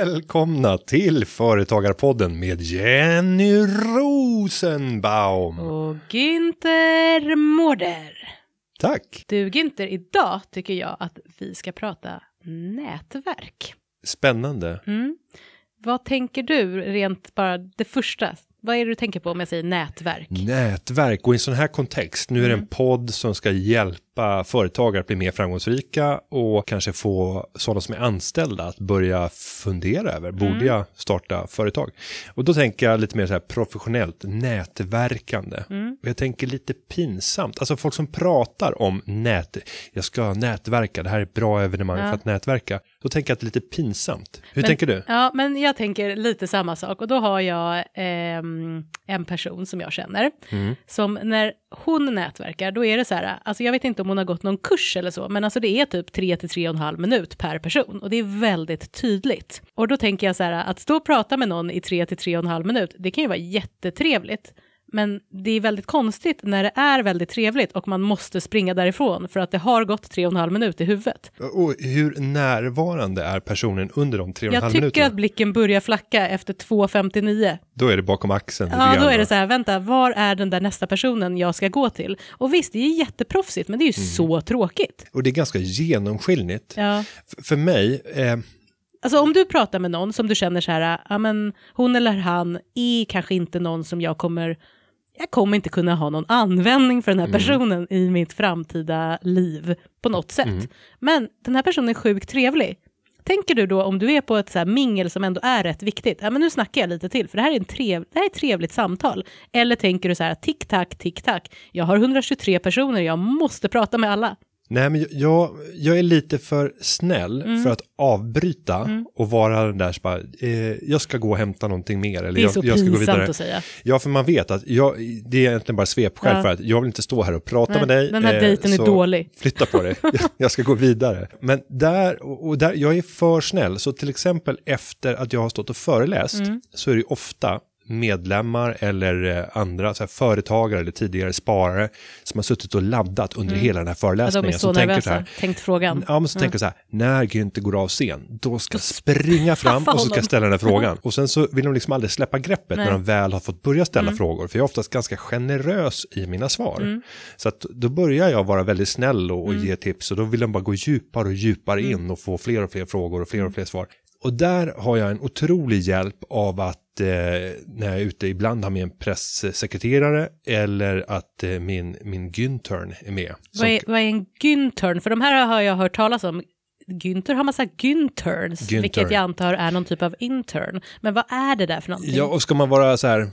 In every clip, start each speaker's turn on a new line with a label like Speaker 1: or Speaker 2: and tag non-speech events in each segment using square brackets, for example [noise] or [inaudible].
Speaker 1: Välkomna till Företagarpodden med Jenny Rosenbaum.
Speaker 2: Och Günther Mårder.
Speaker 1: Tack.
Speaker 2: Du Günther, idag tycker jag att vi ska prata nätverk.
Speaker 1: Spännande.
Speaker 2: Mm. Vad tänker du rent bara det första? Vad är det du tänker på om jag säger nätverk?
Speaker 1: Nätverk och i en sån här kontext, nu är det en podd som ska hjälpa företagare att bli mer framgångsrika och kanske få sådana som är anställda att börja fundera över, borde jag starta företag? Och då tänker jag lite mer så här professionellt, nätverkande. Och jag tänker lite pinsamt, alltså folk som pratar om nät, jag ska nätverka, det här är ett bra evenemang för att nätverka. Då tänker jag att det är lite pinsamt. Hur
Speaker 2: Men-
Speaker 1: tänker du?
Speaker 2: Ja, men jag tänker lite samma sak och då har jag ehm, en person som jag känner
Speaker 1: Mm.
Speaker 2: som när hon nätverkar, då är det så här, alltså jag vet inte om hon har gått någon kurs eller så, men alltså det är typ 3 till 3,5 minut per person och det är väldigt tydligt. Och då tänker jag så här, att stå och prata med någon i 3 till 3,5 minut, det kan ju vara jättetrevligt. Men det är väldigt konstigt när det är väldigt trevligt och man måste springa därifrån för att det har gått 3,5 minut i huvudet.
Speaker 1: Och hur närvarande är personen under de tre och en
Speaker 2: Jag
Speaker 1: halv
Speaker 2: tycker
Speaker 1: minuterna?
Speaker 2: att blicken börjar flacka efter 2.59.
Speaker 1: Då är det bakom axeln.
Speaker 2: Ja, då är det så här, vänta, var är den där nästa personen jag ska gå till? Och visst, det är jätteproffsigt, men det är ju
Speaker 1: Mm.
Speaker 2: så tråkigt.
Speaker 1: Och det är ganska genomskinligt.
Speaker 2: Ja.
Speaker 1: För mig, eh,
Speaker 2: Alltså om du pratar med någon som du känner så här, ja men hon eller han är kanske inte någon som jag kommer, jag kommer inte kunna ha någon användning för den
Speaker 1: Mm.
Speaker 2: här personen i mitt framtida liv på något sätt.
Speaker 1: Mm.
Speaker 2: Men den här personen är sjukt trevlig. Tänker du då om du är på ett så mingel som ändå är rätt viktigt, ja men nu snackar jag lite till för det här är, en trev, det här är ett trevligt samtal. Eller tänker du så här, tick-tack, tick-tack, jag har 123 personer, jag måste prata med alla.
Speaker 1: Nej men jag, jag är lite för snäll
Speaker 2: Mm.
Speaker 1: för att avbryta och vara den där som bara, eh, jag ska gå och hämta någonting mer. Eller
Speaker 2: Det är
Speaker 1: jag,
Speaker 2: så
Speaker 1: jag ska gå vidare.
Speaker 2: att säga.
Speaker 1: Ja, för man vet att jag, det är egentligen bara svepskäl
Speaker 2: Ja.
Speaker 1: för att jag vill inte stå här och prata
Speaker 2: Nej,
Speaker 1: med dig.
Speaker 2: den här
Speaker 1: eh,
Speaker 2: dejten är dålig. [laughs]
Speaker 1: Flytta på dig, Jag- ska gå vidare. Men där, och där, jag är för snäll, så till exempel efter att jag har stått och föreläst
Speaker 2: Mm.
Speaker 1: så är det ofta medlemmar eller eh, andra så här, företagare eller tidigare sparare som har suttit och laddat under hela den här
Speaker 2: Ja, de är
Speaker 1: föreläsningen.
Speaker 2: så
Speaker 1: som tänker
Speaker 2: nervösa,
Speaker 1: här,
Speaker 2: tänkt frågan.
Speaker 1: Ja, men så tänker jag så här, när Günther går av scen, då ska jag springa fram och så ska jag ställa den här frågan. [laughs] Och sen så vill de liksom aldrig släppa greppet
Speaker 2: Nej.
Speaker 1: när de väl har fått börja ställa frågor, för jag är oftast ganska generös i mina svar. Så att då börjar jag vara väldigt snäll och, och ge tips och då vill de bara gå djupare och djupare in och få fler och fler frågor och fler och fler svar. Och där har jag en otrolig hjälp av att eh, när jag är ute ibland har med en pressekreterare eller att eh, min, min Güntern är med.
Speaker 2: Vad är, vad är en Güntern? För de här har jag hört talas om. Günther har massa Günterns,
Speaker 1: Günther.
Speaker 2: vilket jag antar är någon typ av intern. Men vad är det där för någonting?
Speaker 1: Ja, och ska man vara så här,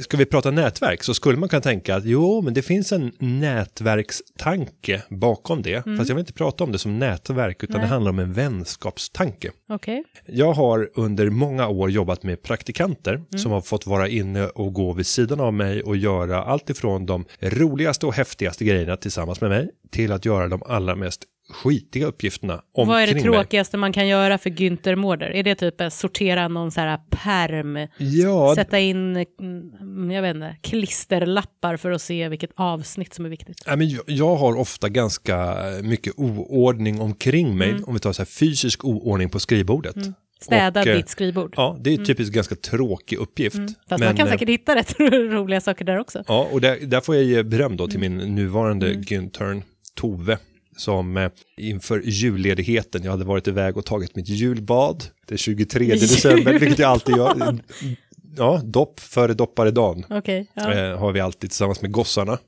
Speaker 1: ska vi prata nätverk så skulle man kunna tänka att jo, men det finns en nätverkstanke bakom det. Fast jag vill inte prata om det som nätverk, utan
Speaker 2: Nej.
Speaker 1: det handlar om en vänskapstanke.
Speaker 2: Okej.
Speaker 1: Jag har under många år jobbat med praktikanter som har fått vara inne och gå vid sidan av mig och göra allt ifrån de roligaste och häftigaste grejerna tillsammans med mig till att göra de allra mest skitiga uppgifterna omkring
Speaker 2: Vad är det
Speaker 1: mig.
Speaker 2: tråkigaste man kan göra för Günther Mårder? Är det typ att sortera någon så här perm,
Speaker 1: Ja,
Speaker 2: sätta in, mm, jag vet inte, klisterlappar för att se vilket avsnitt som är viktigt?
Speaker 1: Nej, men jag, jag har ofta ganska mycket oordning omkring mig,
Speaker 2: Mm.
Speaker 1: om vi tar så här fysisk oordning på skrivbordet.
Speaker 2: Städa
Speaker 1: Och, eh,
Speaker 2: ditt skrivbord.
Speaker 1: Ja, det är typiskt ganska tråkig uppgift.
Speaker 2: Mm. Fast
Speaker 1: Men,
Speaker 2: man kan
Speaker 1: eh,
Speaker 2: säkert hitta rätt [laughs] roliga saker där också.
Speaker 1: Ja, och där, där får jag ge beröm då till
Speaker 2: Mm.
Speaker 1: min nuvarande Güntern Tove som eh, inför julledigheten, jag hade varit iväg och tagit mitt julbad den 23 december, vilket jag alltid gör. [laughs] Ja, dopp före dopparedagen
Speaker 2: Okej, ja.
Speaker 1: eh, har vi alltid tillsammans med gossarna.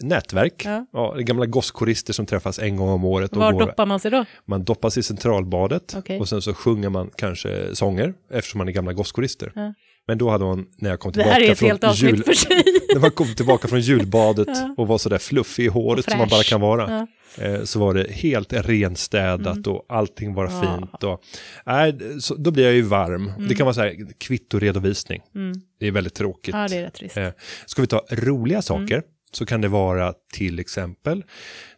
Speaker 1: Nätverk,
Speaker 2: Ja.
Speaker 1: ja. gamla gosskorister som träffas en gång om året. och
Speaker 2: Var
Speaker 1: går-
Speaker 2: doppar man sig då?
Speaker 1: Man doppas i centralbadet
Speaker 2: Okej.
Speaker 1: och sen så sjunger man kanske sånger eftersom man är gamla gosskorister.
Speaker 2: Ja.
Speaker 1: Men då hade man, när jag kom
Speaker 2: Det
Speaker 1: tillbaka
Speaker 2: här är ett
Speaker 1: från
Speaker 2: helt avsnitt
Speaker 1: jul,
Speaker 2: för sig. [laughs]
Speaker 1: när man kom tillbaka från julbadet [laughs]
Speaker 2: Ja.
Speaker 1: och var sådär fluffig i håret som man bara kan vara.
Speaker 2: Ja.
Speaker 1: eh, Så var det helt renstädat och allting var
Speaker 2: Mm. Ja.
Speaker 1: fint. Och, nej, så, då blir jag ju varm. Det kan vara så här kvittoredovisning.
Speaker 2: Mm.
Speaker 1: Det är väldigt tråkigt.
Speaker 2: Ja, det är rätt trist.
Speaker 1: Eh, Ska vi ta roliga saker så kan det vara till exempel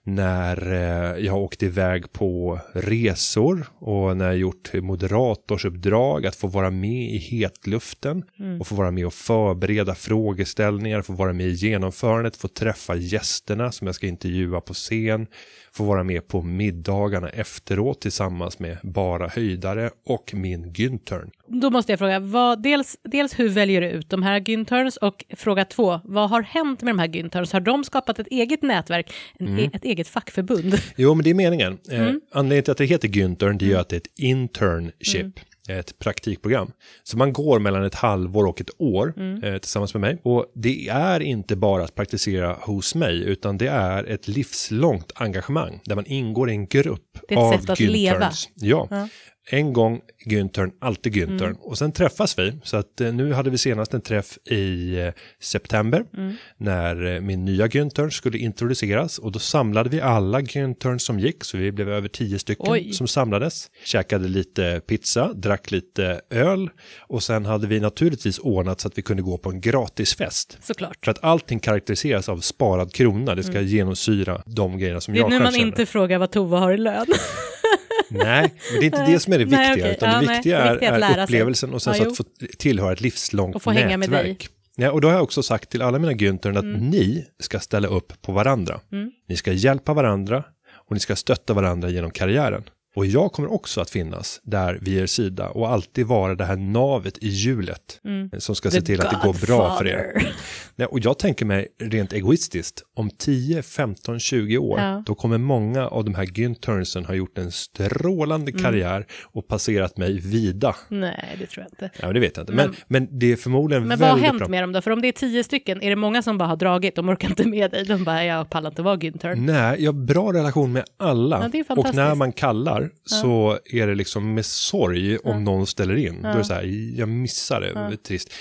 Speaker 1: när eh, jag har åkt iväg på resor och när jag gjort moderatorsuppdrag, att få vara med i hetluften och få vara med och förbereda frågeställningar, få vara med i genomförandet, få träffa gästerna som jag ska intervjua på scen, få vara med på middagarna efteråt tillsammans med bara höjdare och min Güntern.
Speaker 2: Då måste jag fråga, vad, dels, dels hur väljer du ut de här Günterns och fråga två, vad har hänt med de här Günterns? Har de skapat ett eget nätverk, en, e- ett eget fackförbund?
Speaker 1: Jo, men det är meningen.
Speaker 2: Mm.
Speaker 1: Eh, anledningen till att det heter Güntern, det är ju att det är ett internship.
Speaker 2: Mm.
Speaker 1: Ett praktikprogram. Så man går mellan ett halvår och ett år
Speaker 2: Mm.
Speaker 1: eh, tillsammans med mig. Och det är inte bara att praktisera hos mig, utan det är ett livslångt engagemang där man ingår i en grupp
Speaker 2: Det är ett
Speaker 1: av
Speaker 2: sätt att leva.
Speaker 1: Ja.
Speaker 2: Ja.
Speaker 1: En gång Güntern, alltid Güntern.
Speaker 2: Mm.
Speaker 1: Och sen träffas vi. Så att eh, nu hade vi senast en träff i eh, september.
Speaker 2: Mm.
Speaker 1: När eh, min nya Güntern skulle introduceras. Och då samlade vi alla Güntern som gick. Så vi blev över tio stycken
Speaker 2: Oj.
Speaker 1: som samlades. Käkade lite pizza, drack lite öl. Och sen hade vi naturligtvis ordnat så att vi kunde gå på en gratisfest.
Speaker 2: Såklart.
Speaker 1: För att allting karaktäriseras av sparad krona. Det ska genomsyra de grejerna som
Speaker 2: Mm. Det är
Speaker 1: jag
Speaker 2: nu
Speaker 1: själv
Speaker 2: man
Speaker 1: känner.
Speaker 2: inte frågar vad Tova har i lön. [laughs]
Speaker 1: Nej, men det är inte det som är det
Speaker 2: Nej,
Speaker 1: viktiga,
Speaker 2: okej.
Speaker 1: utan
Speaker 2: Ja,
Speaker 1: det
Speaker 2: nej.
Speaker 1: viktiga
Speaker 2: Det
Speaker 1: är,
Speaker 2: viktiga är
Speaker 1: är
Speaker 2: sig.
Speaker 1: upplevelsen och sen
Speaker 2: Ja,
Speaker 1: så att få tillhöra ett livslångt
Speaker 2: Och få hänga med dig.
Speaker 1: nätverk. Ja, och då har jag också sagt till alla mina Güntern att
Speaker 2: Mm.
Speaker 1: ni ska ställa upp på varandra. Ni ska hjälpa varandra och ni ska stötta varandra genom karriären. Och jag kommer också att finnas där vid er sida och alltid vara det här navet i hjulet som ska se
Speaker 2: Mm. The
Speaker 1: till att det går bra för er. Nej, och jag tänker mig rent egoistiskt, om 10, 15, 20 år,
Speaker 2: Ja.
Speaker 1: då kommer många av de här Günternsen ha gjort en strålande
Speaker 2: Mm.
Speaker 1: karriär och passerat mig vida.
Speaker 2: Nej, det tror jag inte.
Speaker 1: Ja, det vet jag inte. Men, men, det är förmodligen
Speaker 2: Men vad har hänt
Speaker 1: bra.
Speaker 2: med dem då? För om det är tio stycken, är det många som bara har dragit, de orkar inte med dig, de bara, jag pallar inte vara Günther.
Speaker 1: Nej, jag har bra relation med alla.
Speaker 2: Ja, det är
Speaker 1: och när man kallar så är det liksom med sorg om någon ställer in. Då är det så här, jag missar det, det är trist.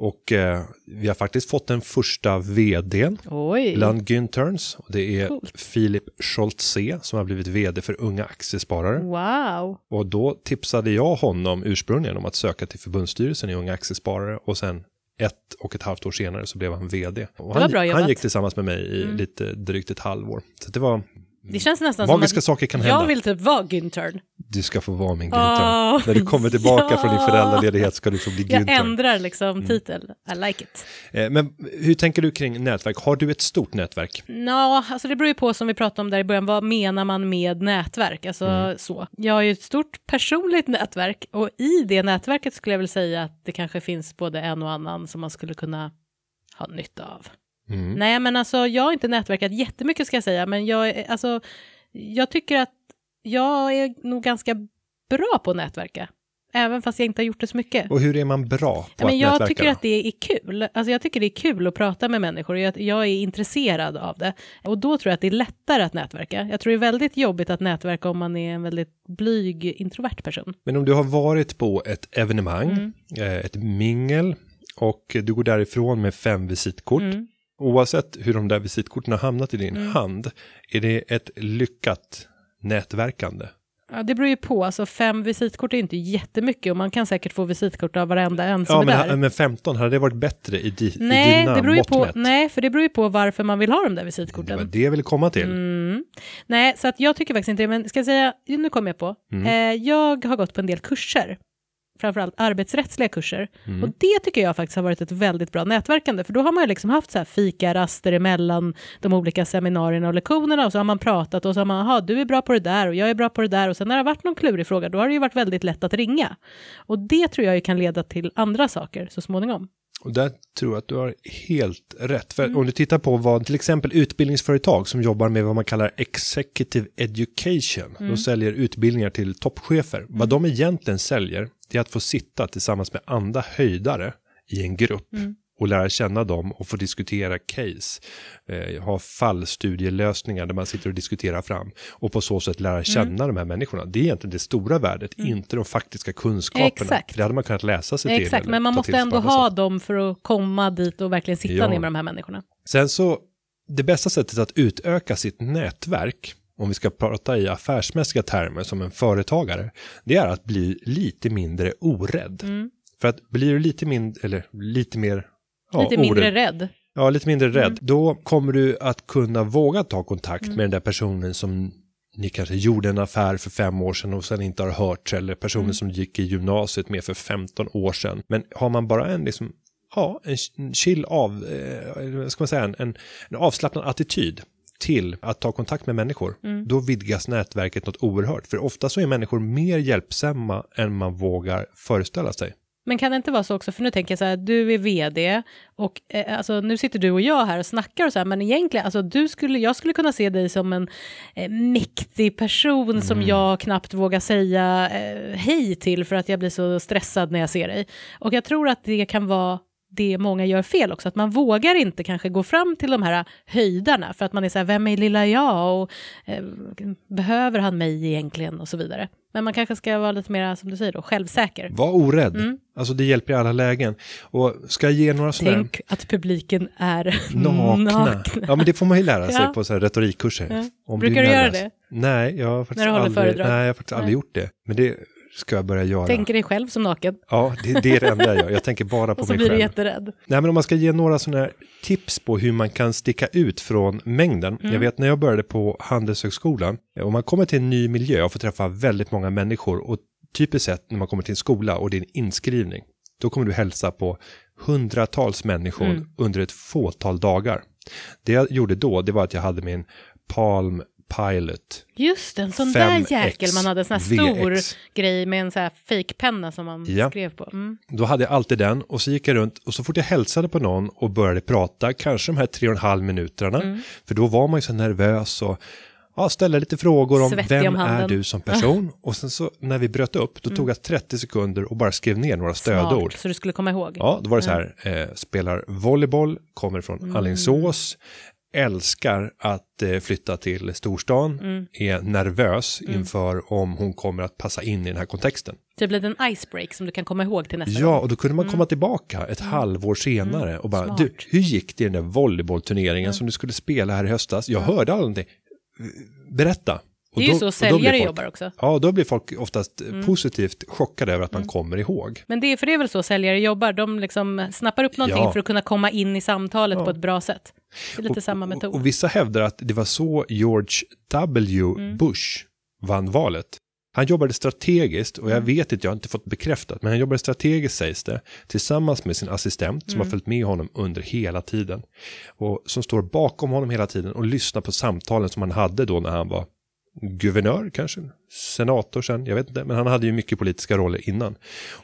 Speaker 1: Och eh, vi har faktiskt fått den första vdn
Speaker 2: Oj,
Speaker 1: bland Günterns. Det är
Speaker 2: Coolt.
Speaker 1: Filip Scholtze som har blivit vd för unga aktiesparare.
Speaker 2: wow.
Speaker 1: Och då tipsade jag honom ursprungligen om att söka till förbundsstyrelsen i unga aktiesparare och sen ett och ett halvt år senare så blev han vd. Och han, han.
Speaker 2: Mm.
Speaker 1: gick tillsammans med mig i lite drygt ett halvår. Så det var,
Speaker 2: Det känns nästan
Speaker 1: Magiska
Speaker 2: som att
Speaker 1: saker kan hända.
Speaker 2: jag vill typ vara Günther.
Speaker 1: du ska få vara min Günther. När du kommer tillbaka
Speaker 2: ja.
Speaker 1: från din föräldraledighet ska du få bli
Speaker 2: Jag
Speaker 1: Günther.
Speaker 2: ändrar liksom titel, I like it.
Speaker 1: Eh, Men hur tänker du kring nätverk? Har du ett stort nätverk?
Speaker 2: Ja, alltså det beror ju på som vi pratade om där i början, vad menar man med nätverk? Alltså
Speaker 1: Mm.
Speaker 2: så. Jag har ju ett stort personligt nätverk och i det nätverket skulle jag väl säga att det kanske finns både en och annan som man skulle kunna ha nytta av.
Speaker 1: Mm.
Speaker 2: Nej, men alltså jag har inte nätverkat jättemycket ska jag säga, men jag, alltså, jag tycker att jag är nog ganska bra på att nätverka. Även fast jag inte har gjort det så mycket.
Speaker 1: Och hur är man bra på
Speaker 2: men
Speaker 1: att
Speaker 2: jag
Speaker 1: nätverka?
Speaker 2: tycker
Speaker 1: då?
Speaker 2: att det är kul. Alltså jag tycker det är kul att prata med människor och jag, jag är intresserad av det. Och då tror jag att det är lättare att nätverka. Jag tror det är väldigt jobbigt att nätverka om man är en väldigt blyg, introvert person.
Speaker 1: Men om du har varit på ett evenemang,
Speaker 2: Mm.
Speaker 1: eh, ett mingel och du går därifrån med fem visitkort.
Speaker 2: Mm.
Speaker 1: Oavsett hur de där visitkorten har hamnat i din hand, är det ett lyckat nätverkande?
Speaker 2: Ja, det beror ju på, alltså fem visitkort är inte jättemycket och man kan säkert få visitkort av varenda en som
Speaker 1: Ja,
Speaker 2: är
Speaker 1: men,
Speaker 2: där.
Speaker 1: men 15, hade det varit bättre i, di, i
Speaker 2: Nej,
Speaker 1: dina
Speaker 2: det beror ju på, nej, för det beror ju på varför man vill ha de där
Speaker 1: Det var
Speaker 2: visitkorten.
Speaker 1: det jag ville komma till.
Speaker 2: Mm. Nej, så att jag tycker faktiskt inte det, men ska jag säga, nu kommer jag på,
Speaker 1: Mm.
Speaker 2: eh, jag har gått på en del kurser, framförallt arbetsrättsliga kurser,
Speaker 1: Mm.
Speaker 2: och det tycker jag faktiskt har varit ett väldigt bra nätverkande, för då har man ju liksom haft så här fikaraster emellan de olika seminarierna och lektionerna, och så har man pratat och så har man, jaha, du är bra på det där och jag är bra på det där, och sen när det har varit någon klurig fråga, då har det ju varit väldigt lätt att ringa. Och det tror jag ju kan leda till andra saker så småningom.
Speaker 1: Och där tror jag att du har helt rätt.
Speaker 2: Mm.
Speaker 1: För om du tittar på vad till exempel utbildningsföretag som jobbar med vad man kallar executive education.
Speaker 2: Mm.
Speaker 1: De säljer utbildningar till toppchefer. Vad de egentligen säljer det är att få sitta tillsammans med andra höjdare i en grupp.
Speaker 2: Mm.
Speaker 1: Och lära känna dem och få diskutera case. Eh, ha fallstudielösningar där man sitter och diskuterar fram. Och på så sätt
Speaker 2: Mm.
Speaker 1: lära känna de här människorna. Det är egentligen det stora värdet, inte de faktiska kunskaperna.
Speaker 2: Exakt.
Speaker 1: För det hade man kunnat läsa sig till.
Speaker 2: Exakt, men man måste ändå ha
Speaker 1: sätt.
Speaker 2: dem för att komma dit och verkligen sitta
Speaker 1: Ja.
Speaker 2: ner med de här människorna.
Speaker 1: Sen så, det bästa sättet att utöka sitt nätverk, om vi ska prata i affärsmässiga termer som en företagare, det är att bli lite mindre orädd.
Speaker 2: Mm.
Speaker 1: För att blir du lite mindre, eller lite mer, ja,
Speaker 2: Lite mindre
Speaker 1: orädd,
Speaker 2: rädd.
Speaker 1: Ja, lite mindre rädd. Då kommer du att kunna våga ta kontakt med den där personen som ni kanske gjorde en affär för fem år sedan och sen inte har hört eller personen som gick i gymnasiet med för 15 år sedan. Men har man bara en liksom, ja, en chill av, eh, ska man säga, en, en, en avslappnad attityd till att ta kontakt med människor, då vidgas nätverket något oerhört. För ofta så är människor mer hjälpsamma än man vågar föreställa sig.
Speaker 2: Men kan det inte vara så också, för nu tänker jag så här, du är vd och eh, alltså, nu sitter du och jag här och snackar och så här, men egentligen, alltså, du skulle, jag skulle kunna se dig som en eh, mäktig person som jag knappt vågar säga eh, hej till för att jag blir så stressad när jag ser dig. Och jag tror att det kan vara det många gör fel också, att man vågar inte kanske gå fram till de här höjdarna för att man är så här, vem är lilla jag och eh, behöver han mig egentligen och så vidare. Men man kanske ska vara lite mer, som du säger då, självsäker.
Speaker 1: Var orädd. Alltså det hjälper i alla lägen. Och ska jag ge några sådana
Speaker 2: Tänk att publiken är [laughs]
Speaker 1: nakna. Ja men det får man ju lära sig
Speaker 2: Ja.
Speaker 1: på så här retorikkurser.
Speaker 2: Ja. Brukar
Speaker 1: är
Speaker 2: du göra det?
Speaker 1: Nej, jag har faktiskt
Speaker 2: du
Speaker 1: aldrig, nej, jag har faktiskt aldrig
Speaker 2: Nej.
Speaker 1: gjort det. Men det ska jag börja göra.
Speaker 2: Tänker dig själv som naken
Speaker 1: Ja, det, det är det enda jag gör. Jag tänker bara [laughs] på
Speaker 2: och så
Speaker 1: mig
Speaker 2: blir du
Speaker 1: själv.
Speaker 2: jätterädd.
Speaker 1: Nej, men om man ska ge några sådana här tips på hur man kan sticka ut från mängden.
Speaker 2: Mm.
Speaker 1: Jag vet när jag började på Handelshögskolan, om man kommer till en ny miljö och får träffa väldigt många människor och typiskt sett när man kommer till en skola och det är en inskrivning, då kommer du hälsa på hundratals människor
Speaker 2: Mm.
Speaker 1: under ett fåtal dagar. Det jag gjorde då, det var att jag hade min Palm Pilot.
Speaker 2: Just det, en sån
Speaker 1: 5X
Speaker 2: där jäkel. Man hade en sån här stor
Speaker 1: VX.
Speaker 2: grej med en sån här fejkpenna som man
Speaker 1: Ja.
Speaker 2: skrev på. Mm.
Speaker 1: Då hade jag alltid den och så gick jag runt och så fort jag hälsade på någon och började prata, kanske de här tre och en halv minuterna,
Speaker 2: Mm.
Speaker 1: för då var man ju så nervös och ja, ställde lite frågor om
Speaker 2: Svettig
Speaker 1: vem
Speaker 2: om
Speaker 1: är du som person? Och sen så när vi bröt upp, då tog jag 30 sekunder och bara skrev ner några stödord.
Speaker 2: Smart, så du skulle komma ihåg.
Speaker 1: Ja, då var det så här, eh, spelar volleyboll, kommer från
Speaker 2: Mm.
Speaker 1: Alingsås, älskar att eh, flytta till storstan,
Speaker 2: Mm.
Speaker 1: är nervös inför om hon kommer att passa in i den här kontexten.
Speaker 2: Typ lite en icebreak som du kan komma ihåg till nästa
Speaker 1: Ja,
Speaker 2: gång.
Speaker 1: och då kunde man komma tillbaka ett halvår senare och bara,
Speaker 2: Smart.
Speaker 1: du, hur gick det i den där volleybollturneringen som du skulle spela här i höstas? Jag hörde aldrig. Berätta. Och
Speaker 2: Det är ju
Speaker 1: då-
Speaker 2: så
Speaker 1: då blir
Speaker 2: säljare
Speaker 1: folk-
Speaker 2: jobbar också.
Speaker 1: Ja, då blir folk oftast positivt chockade över att man kommer ihåg.
Speaker 2: Men det, är- för det är väl så säljare jobbar, de liksom snappar upp någonting
Speaker 1: Ja.
Speaker 2: för att kunna komma in i samtalet på ett bra sätt. Det är lite samma metod.
Speaker 1: Och, och vissa hävdar att det var så George W.
Speaker 2: Mm.
Speaker 1: Bush vann valet. Han jobbade strategiskt och jag
Speaker 2: Mm.
Speaker 1: vet inte, jag har inte fått bekräftat, men han jobbade strategiskt sägs det, tillsammans med sin assistent som
Speaker 2: Mm.
Speaker 1: har följt med honom under hela tiden. Och som står bakom honom hela tiden och lyssnar på samtalen som han hade då när han var guvernör kanske, senator sen, jag vet inte, men han hade ju mycket politiska roller innan.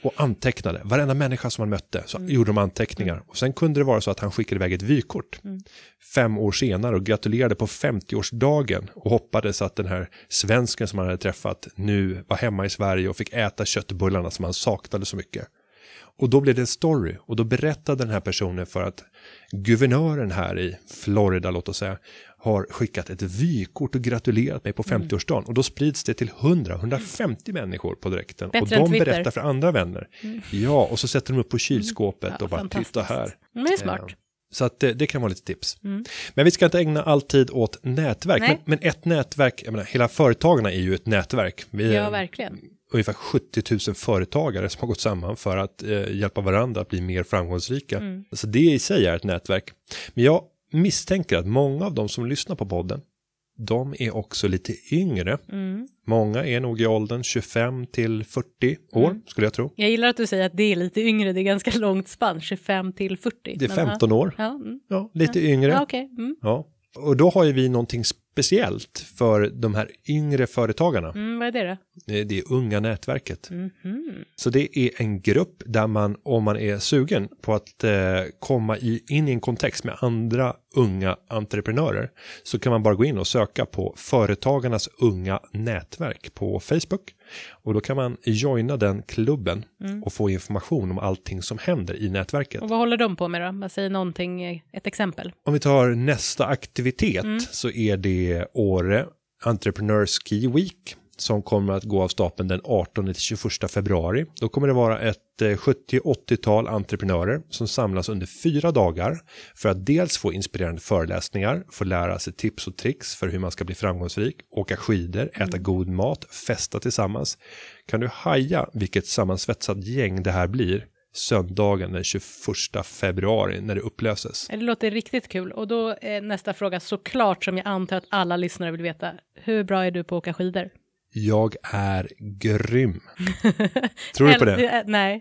Speaker 1: Och antecknade, varenda människa som han mötte så
Speaker 2: Mm.
Speaker 1: gjorde de anteckningar. Och sen kunde det vara så att han skickade iväg ett vykort
Speaker 2: Mm.
Speaker 1: fem år senare och gratulerade på 50-årsdagen och hoppades att den här svensken som han hade träffat nu var hemma i Sverige och fick äta köttbullarna som han saknade så mycket. Och då blev det en story och då berättade den här personen för att guvernören här i Florida, låt oss säga, har skickat ett vykort och gratulerat mig på
Speaker 2: Mm.
Speaker 1: 50-årsdagen. Och då sprids det till 100-150 människor på direkten.
Speaker 2: Bättre
Speaker 1: och de berättar för andra vänner. Ja, och så sätter de upp på kylskåpet
Speaker 2: Ja,
Speaker 1: och bara titta här.
Speaker 2: Men det är smart.
Speaker 1: Så att det, det kan vara lite tips. Men vi ska inte ägna all tid åt nätverk. Men, men ett nätverk, jag menar, hela företagarna är ju ett nätverk. Vi
Speaker 2: Ja, verkligen.
Speaker 1: ungefär 70 000 företagare som har gått samman för att eh, hjälpa varandra att bli mer framgångsrika. Så det i sig är ett nätverk. Men jag misstänker att många av de som lyssnar på podden, de är också lite yngre.
Speaker 2: Mm.
Speaker 1: Många är nog i åldern 25 till 40 år, skulle jag tro.
Speaker 2: Jag gillar att du säger att det är lite yngre, det är ganska långt spann, 25 till 40.
Speaker 1: Det är
Speaker 2: Men,
Speaker 1: 15 år.
Speaker 2: Ja, mm.
Speaker 1: Ja, lite yngre.
Speaker 2: ja okej. Mm.
Speaker 1: Ja, och då har ju vi någonting speciellt för de här yngre företagarna.
Speaker 2: Mm, vad är det då?
Speaker 1: Det är unga nätverket.
Speaker 2: Mhm.
Speaker 1: Så det är en grupp där man, om man är sugen på att eh, komma i, in i en kontext med andra unga entreprenörer, så kan man bara gå in och söka på Företagarnas unga nätverk på Facebook. Och då kan man joina den klubben och få information om allting som händer i nätverket.
Speaker 2: Och vad håller de på med då? Vad säger någonting, eh, ett exempel?
Speaker 1: Om vi tar nästa aktivitet så är det Åre Entrepreneurs Ski Week som kommer att gå av stapeln den 18 till 21 februari. Då kommer det vara ett eh, 70-80-tal entreprenörer som samlas under fyra dagar för att dels få inspirerande föreläsningar, få lära sig tips och tricks för hur man ska bli framgångsrik, åka skidor, äta god mat, festa tillsammans. Kan du haja vilket sammansvetsat gäng det här blir söndagen den 21 februari när det upplöses.
Speaker 2: Det låter riktigt kul. Och då är nästa fråga såklart som jag antar att alla lyssnare vill veta. Hur bra är du på att åka skidor?
Speaker 1: Jag är grym. [laughs] Tror du på det?
Speaker 2: Nej.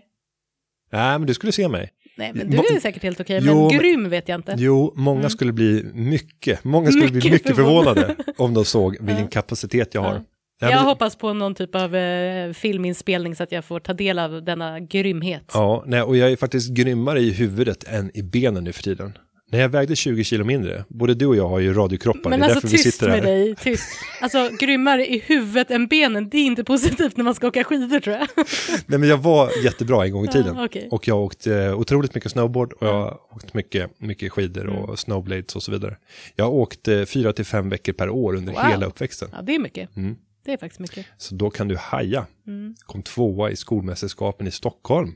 Speaker 1: Nej, men du skulle se mig.
Speaker 2: Nej, men du är säkert helt okej,
Speaker 1: Jo,
Speaker 2: men grym vet jag inte.
Speaker 1: Jo, många skulle bli mycket, många skulle bli
Speaker 2: Mycket
Speaker 1: mycket
Speaker 2: förvånade.
Speaker 1: förvånade om de såg [laughs] vilken kapacitet jag har.
Speaker 2: Ja. Jag
Speaker 1: men-
Speaker 2: hoppas på någon typ av eh, filminspelning så att jag får ta del av denna grymhet.
Speaker 1: Ja, nej, och jag är faktiskt grymmare i huvudet än i benen nu för tiden. När jag vägde 20 kilo mindre, både du och jag har ju radiokroppar,
Speaker 2: Men
Speaker 1: det är
Speaker 2: alltså
Speaker 1: därför vi
Speaker 2: tyst
Speaker 1: sitter
Speaker 2: med
Speaker 1: här.
Speaker 2: dig, tyst. Alltså grymmare i huvudet än benen, det är inte positivt när man ska åka skidor tror jag. [laughs]
Speaker 1: Nej, men jag var jättebra en gång i tiden.
Speaker 2: Ja, okej.
Speaker 1: Och jag har åkt eh, otroligt mycket snowboard och jag har åkt mycket, mycket skidor och
Speaker 2: Mm.
Speaker 1: snowblades och så vidare. Jag har åkt eh, fyra till fem veckor per år under
Speaker 2: Wow.
Speaker 1: hela uppväxten.
Speaker 2: Ja, det är mycket.
Speaker 1: Mm.
Speaker 2: Det är faktiskt mycket.
Speaker 1: Så då kan du haja.
Speaker 2: Mm.
Speaker 1: Kom tvåa i skolmästerskapen i Stockholm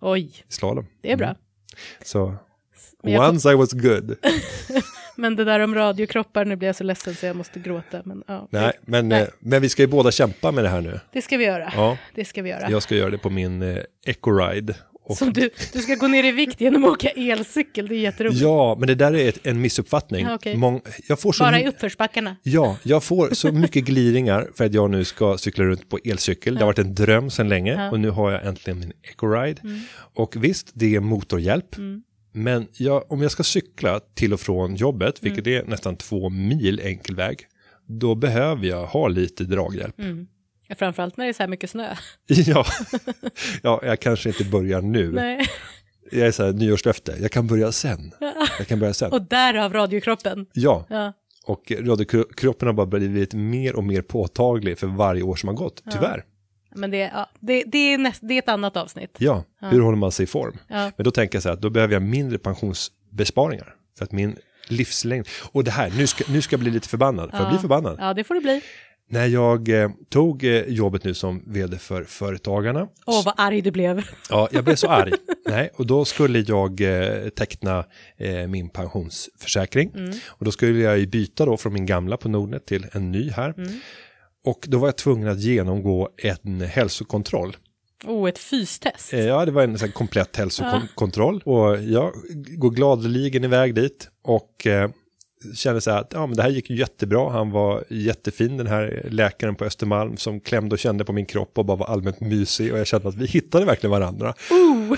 Speaker 2: Oj,
Speaker 1: i slalom.
Speaker 2: det är bra.
Speaker 1: Så
Speaker 2: Men jag
Speaker 1: once I was good. [laughs]
Speaker 2: Men det där om radiokroppar, nu blir jag så ledsen så jag måste gråta. Men, ja,
Speaker 1: Nej, men,
Speaker 2: Nej.
Speaker 1: eh, men vi ska ju båda kämpa med det här nu.
Speaker 2: Det ska vi göra.
Speaker 1: Ja,
Speaker 2: Det ska vi göra.
Speaker 1: jag ska göra det på min eh, Ecoride. Och,
Speaker 2: Så du, du ska gå ner i vikt genom att åka elcykel, det är jätteroligt.
Speaker 1: ja, men det där är ett, en missuppfattning.
Speaker 2: Ja, okej.
Speaker 1: Mång, jag får så
Speaker 2: Bara i uppförsbackarna.
Speaker 1: Ja, jag får så mycket gliringar för att jag nu ska cykla runt på elcykel. Det har varit en dröm sedan länge
Speaker 2: Ja.
Speaker 1: och nu har jag äntligen min Ecoride.
Speaker 2: Mm.
Speaker 1: Och visst, det är motorhjälp. Men jag, om jag ska cykla till och från jobbet, vilket
Speaker 2: Mm.
Speaker 1: är nästan två mil enkel väg, då behöver jag ha lite draghjälp.
Speaker 2: Mm. Ja, Framförallt när det är så här mycket snö. [laughs]
Speaker 1: Ja. ja, jag kanske inte börjar nu.
Speaker 2: Nej.
Speaker 1: Jag är så här, nyårslöfte, jag kan börja sen. Jag kan börja sen.
Speaker 2: Och därav radiokroppen.
Speaker 1: Ja,
Speaker 2: Ja.
Speaker 1: och radiokroppen har bara blivit mer och mer påtaglig för varje år som har gått, tyvärr.
Speaker 2: Men det, ja, det, det, är näst, det är ett annat avsnitt.
Speaker 1: Ja, hur håller man sig i form?
Speaker 2: Ja.
Speaker 1: Men då tänker jag så här, då behöver jag mindre pensionsbesparingar. För att min livslängd, och det här, nu ska, nu ska jag bli lite förbannad, för jag blir förbannad.
Speaker 2: Ja, det får det bli.
Speaker 1: När jag eh, tog eh, jobbet nu som vd för Företagarna,
Speaker 2: Åh, vad arg du blev.
Speaker 1: ja, jag blev så [laughs] arg. Nej, och då skulle jag eh, teckna eh, min pensionsförsäkring. Och då skulle jag ju byta då från min gamla på Nordnet till en ny här. Och då var jag tvungen att genomgå en hälsokontroll.
Speaker 2: Oh, ett fystest.
Speaker 1: Eh, Ja, det var en sån komplett hälsokontroll. Och jag går gladeligen iväg dit och eh, kände så här att ja, men det här gick ju jättebra. Han var jättefin, den här läkaren på Östermalm som klämde och kände på min kropp och bara var allmänt mysig. Och jag kände att vi hittade verkligen varandra.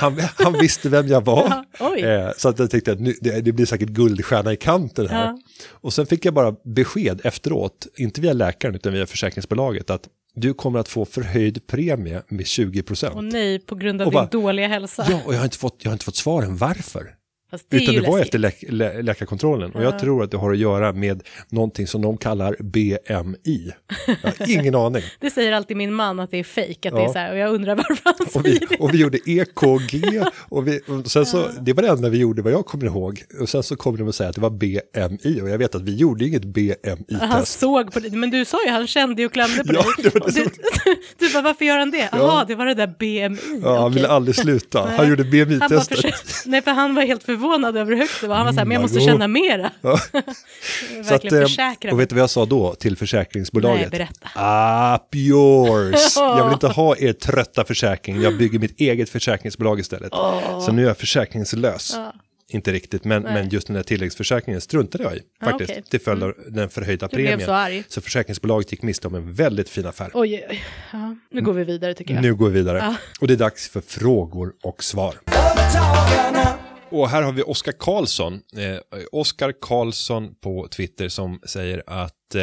Speaker 1: Han, han visste vem jag var. [laughs]
Speaker 2: Ja.
Speaker 1: Eh, så att jag tänkte att nu, det, det blir säkert guldstjärna i kanten här.
Speaker 2: Ja.
Speaker 1: Och sen fick jag bara besked efteråt, inte via läkaren utan via försäkringsbolaget, att du kommer att få förhöjd premie med 20 procent.
Speaker 2: Och nej, på grund av
Speaker 1: Och
Speaker 2: din
Speaker 1: bara-
Speaker 2: dåliga hälsa.
Speaker 1: Ja, och jag har inte fått, jag har inte fått svaren varför.
Speaker 2: Det
Speaker 1: Utan det var
Speaker 2: läskigt.
Speaker 1: efter lä lä läkarkontrollen. Och jag tror att det har att göra med någonting som de kallar BMI. Jag har ingen [laughs] aning.
Speaker 2: Det säger alltid min man att det är fejk, att det
Speaker 1: Ja.
Speaker 2: är så här, och jag undrar varför han
Speaker 1: Och vi,
Speaker 2: säger det.
Speaker 1: och vi gjorde EKG. [laughs] Och, vi, och sen så, det var det enda vi gjorde vad jag kommer ihåg. Och sen så kom de att säga att det var BMI. Och jag vet att vi gjorde inget
Speaker 2: Han
Speaker 1: BMI-test.
Speaker 2: såg på dig, men du sa ju han kände och klämde på
Speaker 1: Ja,
Speaker 2: dig.
Speaker 1: det var det
Speaker 2: Och du, [laughs] du bara, varför gör han det? Jaha, det var det där BMI.
Speaker 1: Ja, han
Speaker 2: okej.
Speaker 1: ville aldrig sluta. Han gjorde
Speaker 2: Han
Speaker 1: BMI-testet.
Speaker 2: nej, för han var helt förvånad över hur högt det var. Han var så här, men jag måste
Speaker 1: Mm,
Speaker 2: känna mera. [laughs]
Speaker 1: Ja. [laughs]
Speaker 2: Verkligen
Speaker 1: eh,
Speaker 2: försäkra
Speaker 1: och vet du vad jag sa då till försäkringsbolaget?
Speaker 2: Nej, berätta.
Speaker 1: Up yours! [laughs] Jag vill inte ha er trötta försäkring, jag bygger mitt eget försäkringsbolag istället. Så nu är jag försäkringslös.
Speaker 2: Ja.
Speaker 1: Inte riktigt, men, men just den här tilläggsförsäkringen struntade jag i faktiskt.
Speaker 2: okej.
Speaker 1: Till följd av den förhöjda
Speaker 2: Du blev
Speaker 1: premien.
Speaker 2: så arg.
Speaker 1: Så försäkringsbolaget gick miste om en väldigt fin affär.
Speaker 2: Oj, oj, ja, nu går vi vidare tycker jag.
Speaker 1: Nu går vi vidare.
Speaker 2: Ja.
Speaker 1: Och det är dags för frågor och svar. Och här har vi Oskar Karlsson, eh, Oskar Karlsson på Twitter som säger att eh,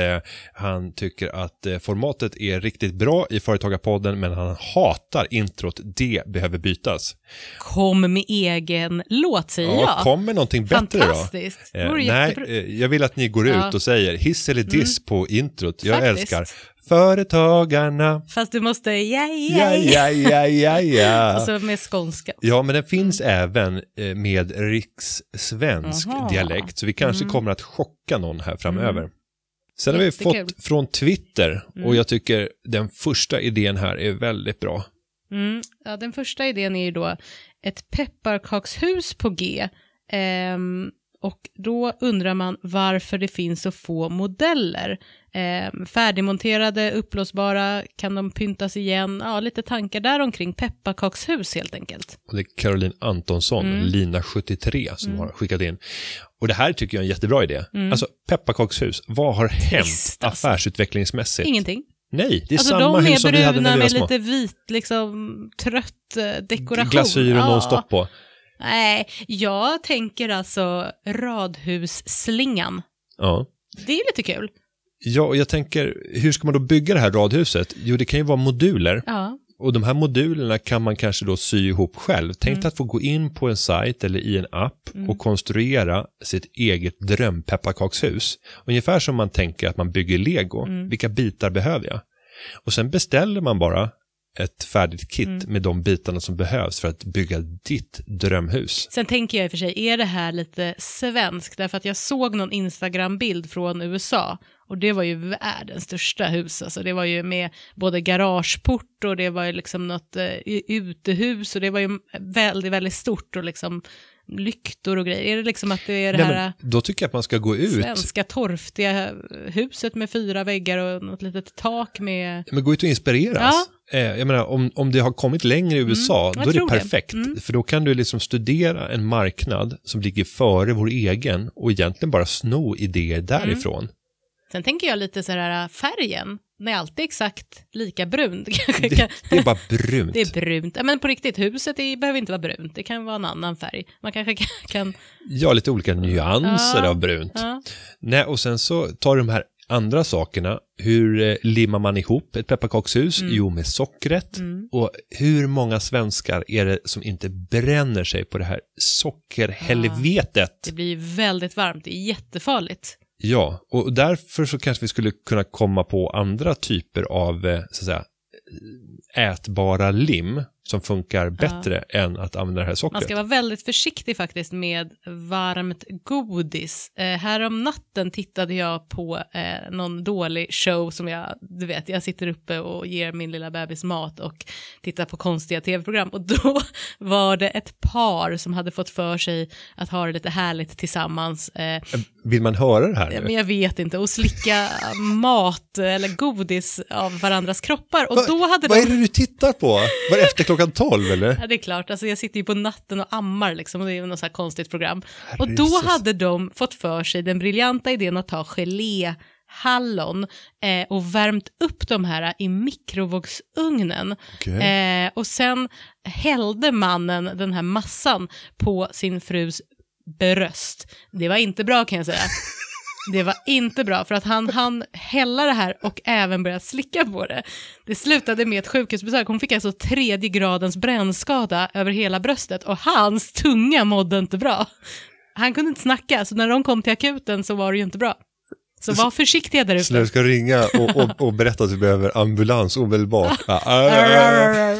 Speaker 1: han tycker att eh, formatet är riktigt bra i Företagarpodden men han hatar introt, det behöver bytas.
Speaker 2: Kom med egen låt säger
Speaker 1: Ja,
Speaker 2: jag.
Speaker 1: kom med någonting bättre då.
Speaker 2: Fantastiskt.
Speaker 1: Eh, nej, eh, jag vill att ni går ut
Speaker 2: Ja. Mm.
Speaker 1: och säger hiss eller diss på introt. Jag
Speaker 2: Faktiskt.
Speaker 1: älskar Företagarna.
Speaker 2: Fast du måste, ja,
Speaker 1: Ja,
Speaker 2: ja,
Speaker 1: ja, ja, ja, ja. [laughs]
Speaker 2: Alltså med skånska.
Speaker 1: Ja, men den finns även eh, med rikssvensk
Speaker 2: Aha.
Speaker 1: dialekt, så vi kanske kommer att chocka någon här framöver. Sen har vi
Speaker 2: Jättekul.
Speaker 1: fått från Twitter, och jag tycker den första idén här är väldigt bra.
Speaker 2: Mm. Ja, den första idén är ju då ett pepparkakshus på G. Ehm, Och då undrar man varför det finns så få modeller. Eh, färdigmonterade, uppblåsbara, kan de pyntas igen? Ja, lite tankar där omkring pepparkakshus helt enkelt.
Speaker 1: Och det är Caroline Antonsson,
Speaker 2: Mm.
Speaker 1: Lina73, som har skickat in. Och det här tycker jag är en jättebra idé. Alltså pepparkakshus, vad har hänt
Speaker 2: Mm. Trist, alltså.
Speaker 1: affärsutvecklingsmässigt?
Speaker 2: Ingenting.
Speaker 1: Nej, det är
Speaker 2: Alltså
Speaker 1: samma
Speaker 2: de
Speaker 1: hus som vi
Speaker 2: är
Speaker 1: hade när
Speaker 2: bruna
Speaker 1: vi var
Speaker 2: med
Speaker 1: små.
Speaker 2: lite vit, liksom trött eh, dekoration.
Speaker 1: Glasyr och
Speaker 2: Ja.
Speaker 1: nonstop på.
Speaker 2: Nej, jag tänker alltså radhusslingan.
Speaker 1: Ja.
Speaker 2: Det är lite kul.
Speaker 1: Ja, och jag tänker, hur ska man då bygga det här radhuset? Jo, det kan ju vara moduler.
Speaker 2: Ja.
Speaker 1: Och de här modulerna kan man kanske då sy ihop själv. Tänk
Speaker 2: Mm.
Speaker 1: att få gå in på en sajt eller i en app och konstruera sitt eget drömpepparkakshus. Ungefär som man tänker att man bygger lego.
Speaker 2: Mm.
Speaker 1: Vilka bitar behöver jag? Och sen beställer man bara ett färdigt kit
Speaker 2: Mm.
Speaker 1: med de bitarna som behövs för att bygga ditt drömhus.
Speaker 2: Sen tänker jag i och för sig, är det här lite svenskt? Därför att jag såg någon Instagram-bild från USA och det var ju världens största hus. Alltså det var ju med både garageport och det var ju liksom något eh, utehus och det var ju väldigt, väldigt stort och liksom lyktor och grejer. Är det liksom att det är det
Speaker 1: Nej,
Speaker 2: här
Speaker 1: men då tycker jag att man ska gå ut
Speaker 2: svenska torftiga huset med fyra väggar och något litet tak med...
Speaker 1: Men gå ut och inspireras. Eh, jag menar, om, om det har kommit längre i USA,
Speaker 2: jag
Speaker 1: då är det
Speaker 2: tror det.
Speaker 1: perfekt.
Speaker 2: Mm.
Speaker 1: För då kan du liksom studera en marknad som ligger före vår egen och egentligen bara sno idéer därifrån.
Speaker 2: Sen tänker jag lite så här, färgen, den är alltid exakt lika brun. [laughs] Det
Speaker 1: Det, är bara brunt.
Speaker 2: Det är brunt. Ja, men på riktigt, huset är, behöver inte vara brunt. Det kan vara en annan färg. Man kanske kan... kan
Speaker 1: Ja, lite olika nyanser
Speaker 2: Ja,
Speaker 1: av brunt.
Speaker 2: ja.
Speaker 1: Nej, och sen så tar du de här andra sakerna. Hur eh, limmar man ihop ett pepparkakshus?
Speaker 2: Mm.
Speaker 1: Jo, med sockret. Och hur många svenskar är det som inte bränner sig på det här sockerhelvetet?
Speaker 2: Det blir väldigt varmt. Det är jättefarligt.
Speaker 1: Ja, och därför så kanske vi skulle kunna komma på andra typer av eh, så att säga, eh, ätbara lim som funkar bättre än att använda det här
Speaker 2: Man
Speaker 1: sockret.
Speaker 2: ska vara väldigt försiktig faktiskt med varmt godis. Eh, här om natten tittade jag på eh, någon dålig show som jag, du vet, jag sitter uppe och ger min lilla bebis mat och tittar på konstiga tv-program och då [laughs] var det ett par som hade fått för sig att ha det lite härligt tillsammans. Eh,
Speaker 1: Vill man höra det här
Speaker 2: Ja,
Speaker 1: nu?
Speaker 2: men jag vet inte, och slicka mat eller godis av varandras kroppar. Och då hade
Speaker 1: Vad
Speaker 2: de...
Speaker 1: är det du tittar på? Var efter klockan tolv eller?
Speaker 2: Ja, det är klart, alltså jag sitter ju på natten och ammar liksom, och det är något så här konstigt program. Och då
Speaker 1: Herrejösses.
Speaker 2: hade de fått för sig den briljanta idén att ta geléhallon eh, och värmt upp de här i mikrovågsugnen.
Speaker 1: Okej.
Speaker 2: Eh, och sen hällde mannen den här massan på sin frus bröst. Det var inte bra kan jag säga. Det var inte bra för att han han hälla det här och även börja slicka på det. Det slutade med ett sjukhusbesök. Hon fick alltså tredje gradens brännskada över hela bröstet och hans tunga mådde inte bra. Han kunde inte snacka, så när de kom till akuten så var det ju inte bra. Så var försiktiga där
Speaker 1: Så när du
Speaker 2: ute.
Speaker 1: ska ringa och, och, och berätta att du behöver ambulans omedelbart. Ja, [laughs]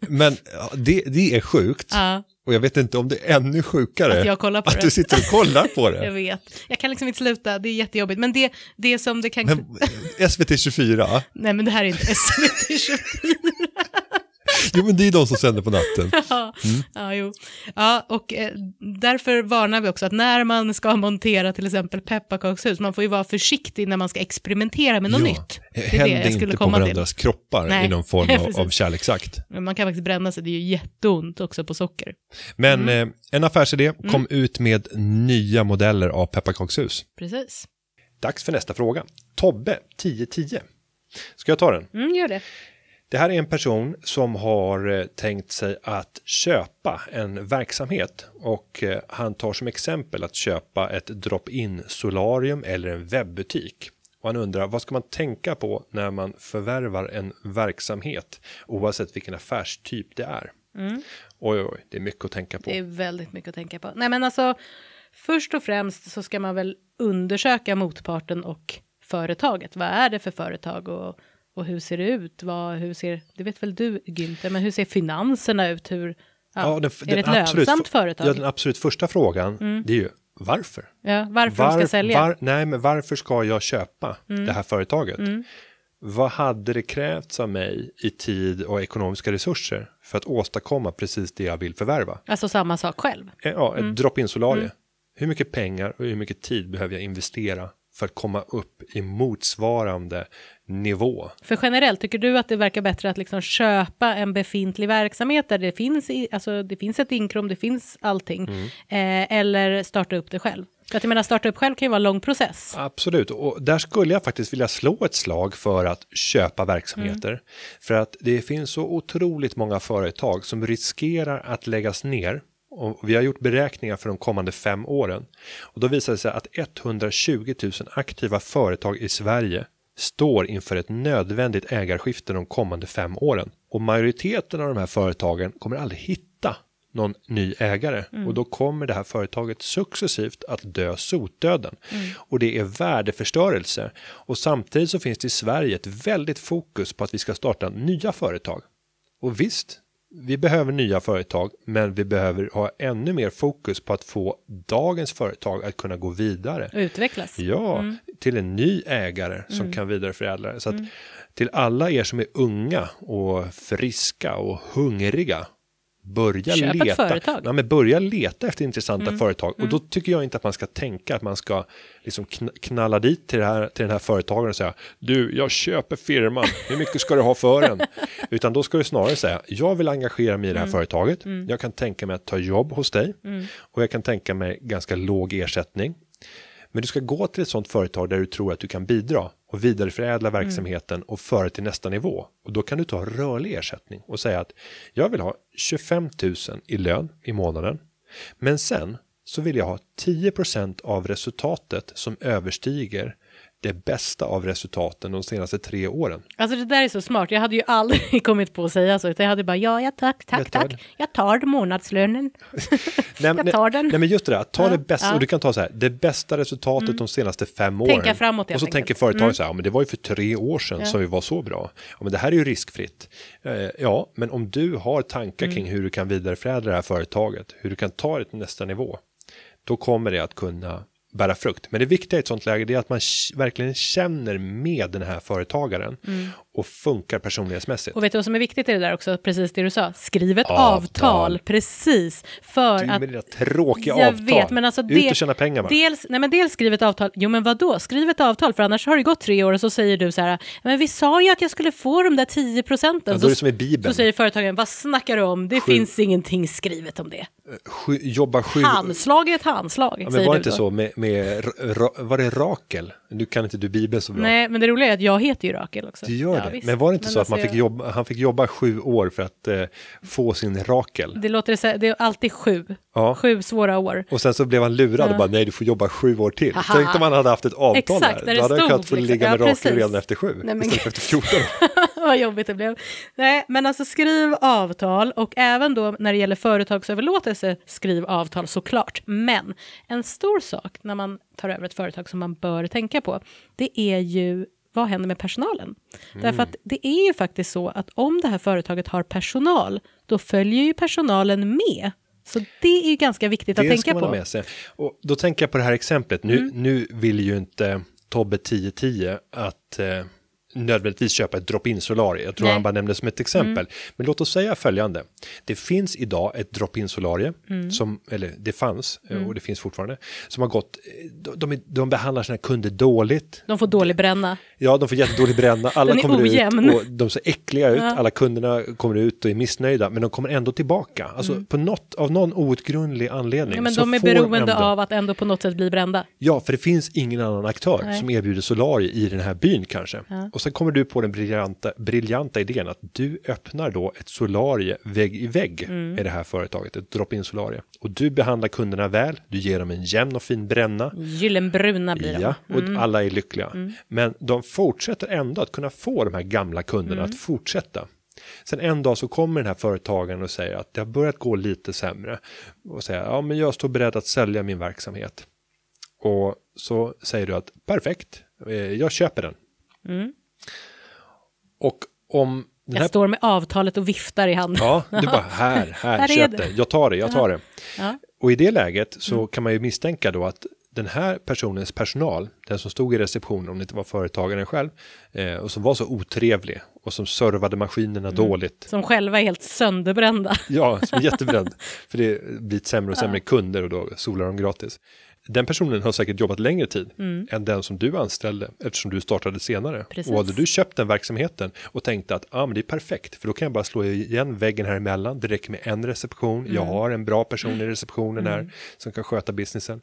Speaker 1: Men ja, det, det är sjukt.
Speaker 2: Ja,
Speaker 1: Och jag vet inte om det är ännu sjukare.
Speaker 2: Att jag kollar på
Speaker 1: att
Speaker 2: det.
Speaker 1: du sitter och kollar på [laughs]
Speaker 2: jag
Speaker 1: det.
Speaker 2: vet. Jag kan liksom inte sluta, det är jättejobbigt. Men det, det som det kan...
Speaker 1: Men SVT 24,
Speaker 2: Nej men det här är inte SVT 24.
Speaker 1: Jo men det är de som sänder på natten. [laughs]
Speaker 2: Ja,
Speaker 1: Mm.
Speaker 2: ja, jo. ja, och eh, därför varnar vi också att när man ska montera till exempel pepparkakshus, man får ju vara försiktig när man ska experimentera med något
Speaker 1: Ja,
Speaker 2: nytt. Det är det jag skulle
Speaker 1: inte på
Speaker 2: komma till.
Speaker 1: varandras kroppar
Speaker 2: Nej,
Speaker 1: i någon form [laughs] av, av kärleksakt.
Speaker 2: Men man kan faktiskt bränna sig, det är ju jätteont också på socker.
Speaker 1: Men
Speaker 2: Mm.
Speaker 1: eh, en affärsidé, kom ut med nya modeller av pepparkakshus.
Speaker 2: Precis.
Speaker 1: Dags för nästa fråga. Tobbe, 1010. Ska jag ta den?
Speaker 2: Mm, gör det.
Speaker 1: Det här är en person som har eh, tänkt sig att köpa en verksamhet och eh, han tar som exempel att köpa ett drop-in solarium eller en webbutik. Och han undrar vad ska man tänka på när man förvärvar en verksamhet oavsett vilken affärstyp det är. Oj, oj, oj, det är mycket att tänka på.
Speaker 2: Det är väldigt mycket att tänka på. Nej men alltså, först och främst så ska man väl undersöka motparten och företaget. Vad är det för företag och, och hur ser det ut? Vad, hur ser, det vet väl du Günther, men hur ser finanserna ut? Hur, ja,
Speaker 1: den,
Speaker 2: är det ett
Speaker 1: absolut,
Speaker 2: lönsamt företag?
Speaker 1: Ja, den absolut första frågan, det är ju varför?
Speaker 2: Ja, varför de ska sälja? Mm.
Speaker 1: Var, nej, men varför ska jag köpa det här företaget? Vad hade det krävts av mig i tid och ekonomiska resurser för att åstadkomma precis det jag vill förvärva?
Speaker 2: Alltså samma sak själv.
Speaker 1: Eh, Ja, ett drop-in solarie. Hur mycket pengar och hur mycket tid behöver jag investera för att komma upp i motsvarande nivå?
Speaker 2: För generellt, tycker du att det verkar bättre att liksom köpa en befintlig verksamhet där det finns, i, alltså det finns ett inkrom, det finns allting,
Speaker 1: Mm.
Speaker 2: eh, eller starta upp det själv? För att jag menar, starta upp själv kan ju vara en lång process.
Speaker 1: Absolut, och där skulle jag faktiskt vilja slå ett slag för att köpa verksamheter. För att det finns så otroligt många företag som riskerar att läggas ner. Och vi har gjort beräkningar för de kommande fem åren. Och då visar det sig att 120 000 aktiva företag i Sverige står inför ett nödvändigt ägarskifte de kommande fem åren. Och majoriteten av de här företagen kommer aldrig hitta någon ny ägare och då kommer det här företaget successivt att dö sotdöden och det är värdeförstörelse och samtidigt så finns det i Sverige ett väldigt fokus på att vi ska starta nya företag. Och visst, vi behöver nya företag, men vi behöver ha ännu mer fokus på att få dagens företag att kunna gå vidare.
Speaker 2: Och utvecklas.
Speaker 1: Ja, till en ny ägare som kan vidareförädla det. Så att till alla er som är unga och friska och hungriga Börja
Speaker 2: Köp ett
Speaker 1: leta.
Speaker 2: företag.
Speaker 1: Ja, men börja leta efter intressanta företag. Och då tycker jag inte att man ska tänka att man ska liksom kn- knalla dit till, här, till den här företagaren och säga du, jag köper firman, hur mycket ska du ha för den? [laughs] Utan då ska du snarare säga, jag vill engagera mig i det här företaget, jag kan tänka mig att ta jobb hos dig. Och jag kan tänka mig ganska låg ersättning. Men du ska gå till ett sånt företag där du tror att du kan bidra och vidareförädla verksamheten och föra till nästa nivå. Och då kan du ta rörlig ersättning och säga att jag vill ha 25 000 i lön i månaden. Men sen så vill jag ha 10% av resultatet som överstiger det bästa av resultaten de senaste tre åren.
Speaker 2: Alltså det där är så smart. Jag hade ju aldrig [laughs] kommit på att säga så, utan jag hade bara ja, ja tack, tack,
Speaker 1: Jag
Speaker 2: tack. Jag tar månadslönen. [laughs] [laughs]
Speaker 1: Nej,
Speaker 2: Jag tar den.
Speaker 1: Nej, men just det där, ta
Speaker 2: Ja,
Speaker 1: det bästa,
Speaker 2: ja. Mm.
Speaker 1: och du kan ta så här, det bästa resultatet de senaste fem åren.
Speaker 2: Tänka framåt,
Speaker 1: Och så
Speaker 2: enkelt. Mm.
Speaker 1: tänker företaget så här, ja, men det var ju för tre år sedan som vi var så bra. Ja, men det här är ju riskfritt. Eh, ja, men om du har tankar
Speaker 2: Mm.
Speaker 1: kring hur du kan vidareförädla det här företaget, hur du kan ta det till nästa nivå, då kommer det att kunna bära frukt. Men det viktiga i ett sånt läge är att man verkligen känner med den här företagaren och funkar personlighetsmässigt.
Speaker 2: Mm. Och vet du vad som är viktigt i det där också? Precis det du sa. Skriv ett
Speaker 1: Avtal.
Speaker 2: avtal. Precis. För
Speaker 1: Du
Speaker 2: att...
Speaker 1: med dina tråkiga
Speaker 2: jag
Speaker 1: avtal.
Speaker 2: vet, men alltså
Speaker 1: Ut
Speaker 2: det-
Speaker 1: och tjäna pengar bara.
Speaker 2: Dels, nej men dels skriv ett avtal. Jo men vad då? Skriv ett avtal för annars har det gått tre år och så säger du så här. Men vi sa ju att jag skulle få de där 10 procenten.
Speaker 1: Ja, då är det som i Bibeln.
Speaker 2: Så säger företagen, vad snackar du om? Det
Speaker 1: Sju-
Speaker 2: finns ingenting skrivet om det.
Speaker 1: Sju, jobba sju...
Speaker 2: Handslag är ett handslag,
Speaker 1: Ja, men var det inte
Speaker 2: då.
Speaker 1: så med, med ra, var det Rakel? Nu kan inte du Bibeln så bra.
Speaker 2: Nej, men det roliga är att jag heter ju Rakel också.
Speaker 1: Du gör
Speaker 2: Ja,
Speaker 1: det.
Speaker 2: visst.
Speaker 1: Men var det inte så att man
Speaker 2: alltså
Speaker 1: fick jobba, han fick jobba sju år för att eh, få sin Rakel?
Speaker 2: Det låter det är alltid sju.
Speaker 1: Ja.
Speaker 2: Sju svåra år.
Speaker 1: Och sen så blev han lurad och bara nej du får jobba sju år till.
Speaker 2: Haha.
Speaker 1: Tänk om han hade haft ett avtal
Speaker 2: Exakt,
Speaker 1: där.
Speaker 2: det
Speaker 1: Då hade han kunnat få
Speaker 2: liksom.
Speaker 1: ligga med
Speaker 2: Ja,
Speaker 1: Rakel redan efter sju
Speaker 2: Nej, men-
Speaker 1: istället för efter 14. [laughs] [laughs]
Speaker 2: Vad jobbigt det blev. Nej, men alltså skriv avtal och även då när det gäller företagsöverlåtelse, skriv avtal såklart. Men en stor sak när man tar över ett företag som man bör tänka på, det är ju vad händer med personalen?
Speaker 1: Mm.
Speaker 2: Därför att det är ju faktiskt så att om det här företaget har personal, då följer ju personalen med. Så det är ju ganska viktigt att
Speaker 1: Det
Speaker 2: tänka
Speaker 1: ska man
Speaker 2: på.
Speaker 1: med sig. Och då tänker jag på det här exemplet. Nu,
Speaker 2: Mm.
Speaker 1: nu vill ju inte Tobbe 1010 att eh, nödvändigtvis köpa ett drop-in solarie. Jag tror
Speaker 2: Nej.
Speaker 1: han bara nämnde som ett exempel. Men låt oss säga följande. Det finns idag ett drop-in solarie som, eller det fanns eh, och det finns fortfarande, som har gått, eh, de, de, behandlar sina kunder dåligt.
Speaker 2: De får dålig bränna.
Speaker 1: Ja, de får jättedålig bränna, [laughs] alla kommer
Speaker 2: ojämn.
Speaker 1: ut och de ser äckliga ut, alla kunderna kommer ut och är missnöjda, men de kommer ändå tillbaka. Alltså på något, av någon outgrundlig anledning.
Speaker 2: Mm. Ja, men de är beroende
Speaker 1: ändå,
Speaker 2: av att ändå på något sätt bli brända.
Speaker 1: Ja, för det finns ingen annan aktör
Speaker 2: Nej.
Speaker 1: som erbjuder solarie i den här byn kanske.
Speaker 2: Ja.
Speaker 1: Och sen kommer du på den briljanta, briljanta idén att du öppnar då ett solarie vägg i vägg
Speaker 2: Mm.
Speaker 1: med det här företaget, ett drop-in solarie. Och du behandlar kunderna väl, du ger dem en jämn och fin bränna.
Speaker 2: Gyllenbruna blir.
Speaker 1: Ja, och alla är lyckliga. Men de fortsätter ändå att kunna få de här gamla kunderna att fortsätta. Sen en dag så kommer den här företagaren och säger att det har börjat gå lite sämre. Och säger, ja men jag står beredd att sälja min verksamhet. Och så säger du att perfekt, eh, jag köper den. Och om den
Speaker 2: Jag
Speaker 1: här
Speaker 2: står med avtalet och viftar i handen.
Speaker 1: Ja, du bara [laughs] här, här,
Speaker 2: Här är
Speaker 1: köp
Speaker 2: det.
Speaker 1: det. Jag tar det, jag tar det.
Speaker 2: Ja.
Speaker 1: Och i det läget så kan man ju misstänka då att den här personens personal, den som stod i receptionen om det inte var företagaren själv, eh, och som var så otrevlig och som servade maskinerna
Speaker 2: Mm.
Speaker 1: dåligt.
Speaker 2: Som själva är helt sönderbrända.
Speaker 1: Ja, som är jättebränd. [laughs] För det blir sämre och sämre kunder och då solar de gratis. Den personen har säkert jobbat längre tid än den som du anställde eftersom du startade senare.
Speaker 2: Mm. Precis.
Speaker 1: Och hade du köpt den verksamheten och tänkte att ah, men det är perfekt för då kan jag bara slå igen väggen här emellan. Det räcker med en reception. Jag
Speaker 2: Mm.
Speaker 1: har en bra person i receptionen här som kan sköta businessen.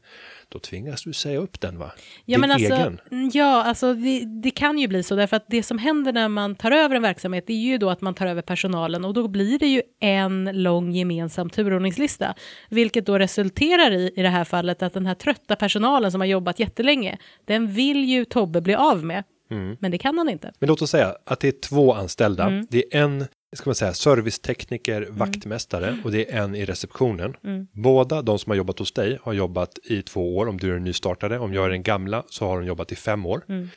Speaker 1: Då tvingas du säga upp den va?
Speaker 2: Ja,
Speaker 1: Din
Speaker 2: men alltså,
Speaker 1: egen.
Speaker 2: mm, ja, alltså det, det kan ju bli så, därför att det som händer när man tar över en verksamhet, det är ju då att man tar över personalen och då blir det ju en lång gemensam turordningslista, vilket då resulterar i, i det här fallet, att den här trötta personalen som har jobbat jättelänge, den vill ju Tobbe bli av med,
Speaker 1: Mm.
Speaker 2: men det kan han inte.
Speaker 1: Men låt oss säga att det är två anställda.
Speaker 2: Mm.
Speaker 1: Det är en ska man säga, servicetekniker, vaktmästare och det är en i receptionen.
Speaker 2: Mm.
Speaker 1: Båda de som har jobbat hos dig har jobbat i två år om du är den nystartade. Om jag är den gamla så har de jobbat i fem år.
Speaker 2: Mm.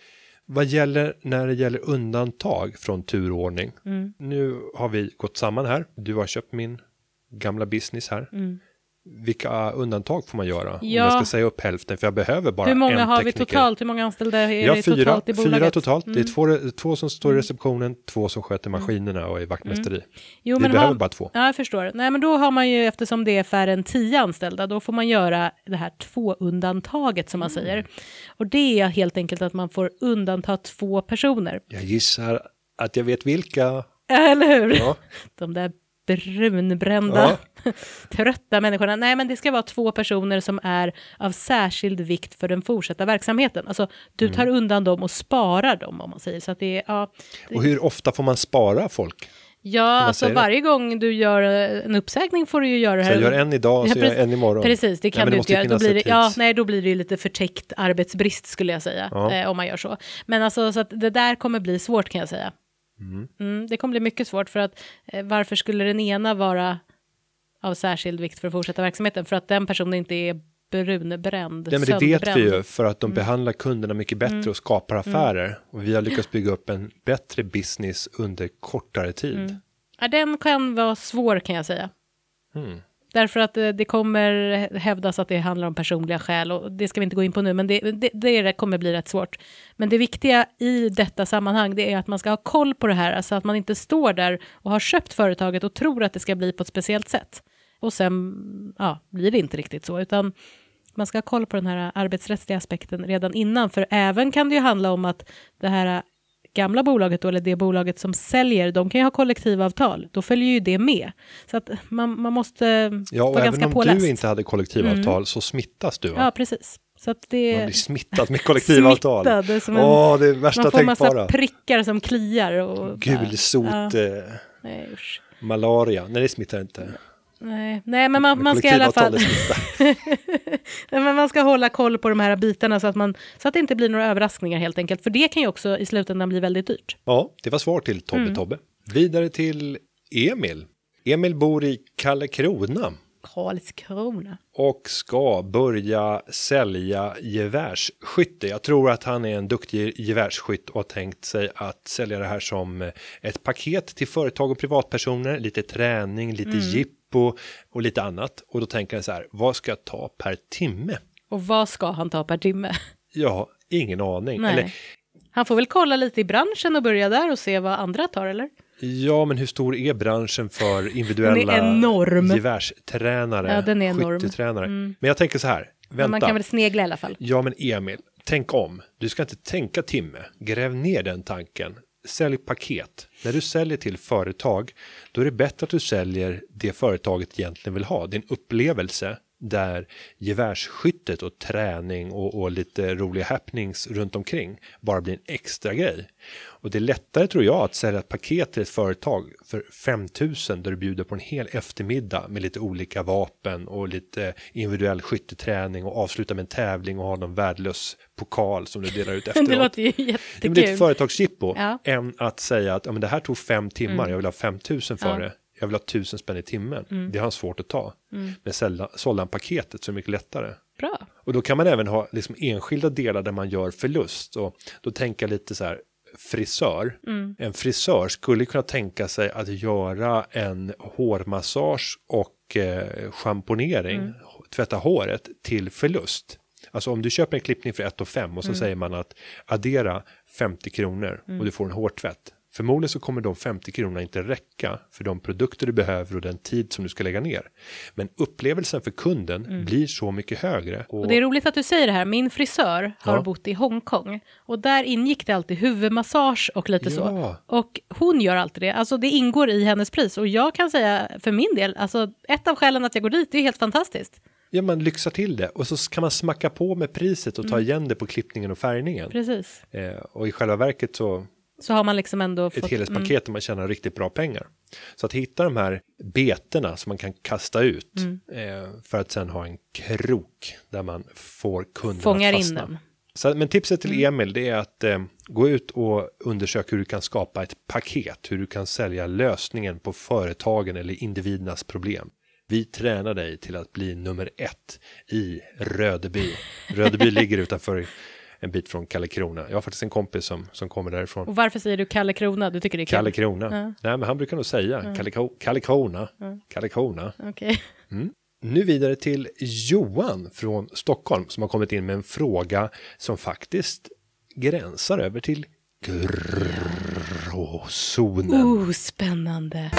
Speaker 1: Vad gäller när det gäller undantag från turordning.
Speaker 2: Mm.
Speaker 1: Nu har vi gått samman här. Du har köpt min gamla business här.
Speaker 2: Mm.
Speaker 1: Vilka undantag får man göra? Om
Speaker 2: Ja.
Speaker 1: jag ska säga upp hälften för jag behöver bara
Speaker 2: Hur många
Speaker 1: en
Speaker 2: har vi
Speaker 1: tekniker.
Speaker 2: totalt? Hur många anställda är
Speaker 1: Ja,
Speaker 2: det
Speaker 1: fyra,
Speaker 2: totalt i bolaget?
Speaker 1: fyra totalt. Det är
Speaker 2: Mm.
Speaker 1: två, två som står i receptionen, två som sköter maskinerna och är vaktmästeri.
Speaker 2: Jo,
Speaker 1: Vi
Speaker 2: men
Speaker 1: behöver
Speaker 2: har,
Speaker 1: bara två.
Speaker 2: Ja, jag förstår. Nej, men då har man ju, eftersom det är färre än tio anställda, då får man göra det här två-undantaget som man
Speaker 1: Mm.
Speaker 2: säger. Och det är helt enkelt att man får undanta två personer.
Speaker 1: Jag gissar att jag vet vilka.
Speaker 2: Eller hur?
Speaker 1: Ja.
Speaker 2: De där brunbrända,
Speaker 1: Ja. [laughs]
Speaker 2: trötta människorna. Nej, men det ska vara två personer som är av särskild vikt för den fortsatta verksamheten. Alltså, du tar
Speaker 1: Mm.
Speaker 2: undan dem och sparar dem, om man säger. Så att det är, ja, det,
Speaker 1: Och hur ofta får man spara folk?
Speaker 2: ja alltså
Speaker 1: säger det?
Speaker 2: varje gång du gör eh, en uppsägning får du ju göra det
Speaker 1: Så
Speaker 2: här.
Speaker 1: jag gör en idag
Speaker 2: Ja,
Speaker 1: så gör jag
Speaker 2: precis.
Speaker 1: en imorgon.
Speaker 2: Precis, det
Speaker 1: Nej,
Speaker 2: kan
Speaker 1: men
Speaker 2: du inte göra. Då blir det, ja, nej, då blir det ju lite förtäckt arbetsbrist skulle jag säga,
Speaker 1: Ja.
Speaker 2: eh, om man gör så. Men alltså, så att det där kommer bli svårt kan jag säga. Mm, det kommer bli mycket svårt för att eh, varför skulle den ena vara av särskild vikt för att fortsätta verksamheten? För att den personen inte är brunbränd,
Speaker 1: Ja, men det vet vi ju för att de
Speaker 2: Mm.
Speaker 1: behandlar kunderna mycket bättre och skapar affärer. Och vi har lyckats bygga upp en bättre business under kortare tid.
Speaker 2: Mm. Ja, den kan vara svår kan jag säga.
Speaker 1: Mm.
Speaker 2: Därför att eh, det kommer hävdas att det handlar om personliga skäl och det ska vi inte gå in på nu, men det, det, det kommer bli rätt svårt. Men det viktiga i detta sammanhang, det är att man ska ha koll på det här, alltså att man inte står där och har köpt företaget och tror att det ska bli på ett speciellt sätt. Och sen, ja, blir det inte riktigt så, utan man ska ha koll på den här arbetsrättsliga aspekten redan innan, för även kan det ju handla om att det här gamla bolaget då, eller det bolaget som säljer, de kan ju ha kollektivavtal, då följer ju det med. Så att man, man måste
Speaker 1: Ja, och
Speaker 2: vara
Speaker 1: även
Speaker 2: ganska
Speaker 1: om
Speaker 2: påläst.
Speaker 1: du inte hade kollektivavtal så smittas du. Va?
Speaker 2: Ja, precis. Så det
Speaker 1: Man blir smittad med kollektivavtal. [laughs]
Speaker 2: Smittad, det en-
Speaker 1: Åh, det är värsta
Speaker 2: man får massa
Speaker 1: tänkbara.
Speaker 2: prickar som kliar. Och,
Speaker 1: Gulsot,
Speaker 2: Ja,
Speaker 1: eh,
Speaker 2: nej, usch.
Speaker 1: malaria. Nej, det smittar inte.
Speaker 2: Nej, nej, men man, man ska i alla fall... [laughs] men man ska hålla koll på de här bitarna så att, man, så att det inte blir några överraskningar helt enkelt. För det kan ju också i slutändan bli väldigt dyrt.
Speaker 1: Ja, det var svar till Tobbe
Speaker 2: Mm.
Speaker 1: Tobbe. Vidare till Emil. Emil bor i Kallekrona
Speaker 2: Karlskrona.
Speaker 1: och ska börja sälja gevärsskytte. Jag tror att han är en duktig gevärsskytt och har tänkt sig att sälja det här som ett paket till företag och privatpersoner, lite träning, lite
Speaker 2: Mm.
Speaker 1: Jippo och lite annat. Och då tänker han så här, vad ska jag ta per timme?
Speaker 2: Och vad ska han ta per timme?
Speaker 1: Har ingen aning. Eller,
Speaker 2: Han får väl kolla lite i branschen och börja där och se vad andra tar, eller?
Speaker 1: ja, men hur stor är branschen för individuella
Speaker 2: enorm.
Speaker 1: gevärstränare,
Speaker 2: Ja, den är enorm.
Speaker 1: skyttetränare?
Speaker 2: Mm.
Speaker 1: Men jag tänker så här,
Speaker 2: Men
Speaker 1: vänta.
Speaker 2: man kan väl snegla i alla fall.
Speaker 1: Ja, men Emil, tänk om. Du ska inte tänka timme. Gräv ner den tanken. Sälj paket. När du säljer till företag, då är det bättre att du säljer det företaget egentligen vill ha. Din upplevelse där gevärsskyttet och träning och, och lite roliga happenings runt omkring bara blir en extra grej. Och det är lättare tror jag att sälja ett paket till ett företag för 5000 där du bjuder på en hel eftermiddag med lite olika vapen och lite individuell skytteträning och avsluta med en tävling och ha någon värdelös pokal som du delar ut [laughs] efteråt.
Speaker 2: Det låter ju
Speaker 1: men det är
Speaker 2: jättekul.
Speaker 1: ett företagsjippo
Speaker 2: Ja.
Speaker 1: än att säga att ja, men det här tog fem timmar, jag vill ha 5000 för
Speaker 2: Ja.
Speaker 1: det. Jag vill ha 1000 spänn i timmen. Det har han svårt att ta. Men sälja, sålde han paketet så är det mycket lättare.
Speaker 2: Bra.
Speaker 1: Och då kan man även ha liksom enskilda delar där man gör förlust. Och då tänker jag lite så här, frisör. En frisör skulle kunna tänka sig att göra en hårmassage och eh, schamponering, tvätta håret till förlust. Alltså om du köper en klippning för 1 och 5 och så säger man att addera 50 kronor och du får en hårtvätt Förmodligen så kommer de 50 kronorna inte räcka för de produkter du behöver och den tid som du ska lägga ner. Men upplevelsen för kunden blir så mycket högre. Och,
Speaker 2: Mm. Och det är roligt att du säger det här. Min frisör har
Speaker 1: Ja.
Speaker 2: bott i Hongkong och där ingick det alltid huvudmassage och lite så.
Speaker 1: Ja.
Speaker 2: Och hon gör alltid det. Alltså det ingår i hennes pris och jag kan säga för min del, alltså ett av skälen att jag går dit, det är helt fantastiskt.
Speaker 1: ja, man lyxar till det och så kan man smacka på med priset och ta igen det på klippningen och färgningen.
Speaker 2: Precis.
Speaker 1: Eh, och i själva verket så
Speaker 2: Så har man liksom ändå
Speaker 1: ett
Speaker 2: fått...
Speaker 1: helhetspaket där man tjänar riktigt bra pengar. Så att hitta de här betena som man kan kasta ut
Speaker 2: Mm.
Speaker 1: eh, för att sen ha en krok där man får kunden
Speaker 2: Fångar
Speaker 1: att
Speaker 2: in
Speaker 1: fastna.
Speaker 2: den.
Speaker 1: Så, men tipset till Emil det är att eh, gå ut och undersöka hur du kan skapa ett paket, hur du kan sälja lösningen på företagen eller individernas problem. Vi tränar dig till att bli nummer ett i Rödeby. [laughs] Rödeby ligger utanför en bit från Kalle Krona. Jag har faktiskt en kompis som, som kommer därifrån.
Speaker 2: Och varför säger du Kalle Krona? Du tycker det är kul?
Speaker 1: Kalle Krona.
Speaker 2: Ja.
Speaker 1: Nej, men han brukar nog säga Kalle, Ko- Kalle Krona. Kalle Krona.
Speaker 2: Okej.
Speaker 1: Nu vidare till Johan från Stockholm som har kommit in med en fråga som faktiskt gränsar över till gråzonen.
Speaker 2: Oh, spännande.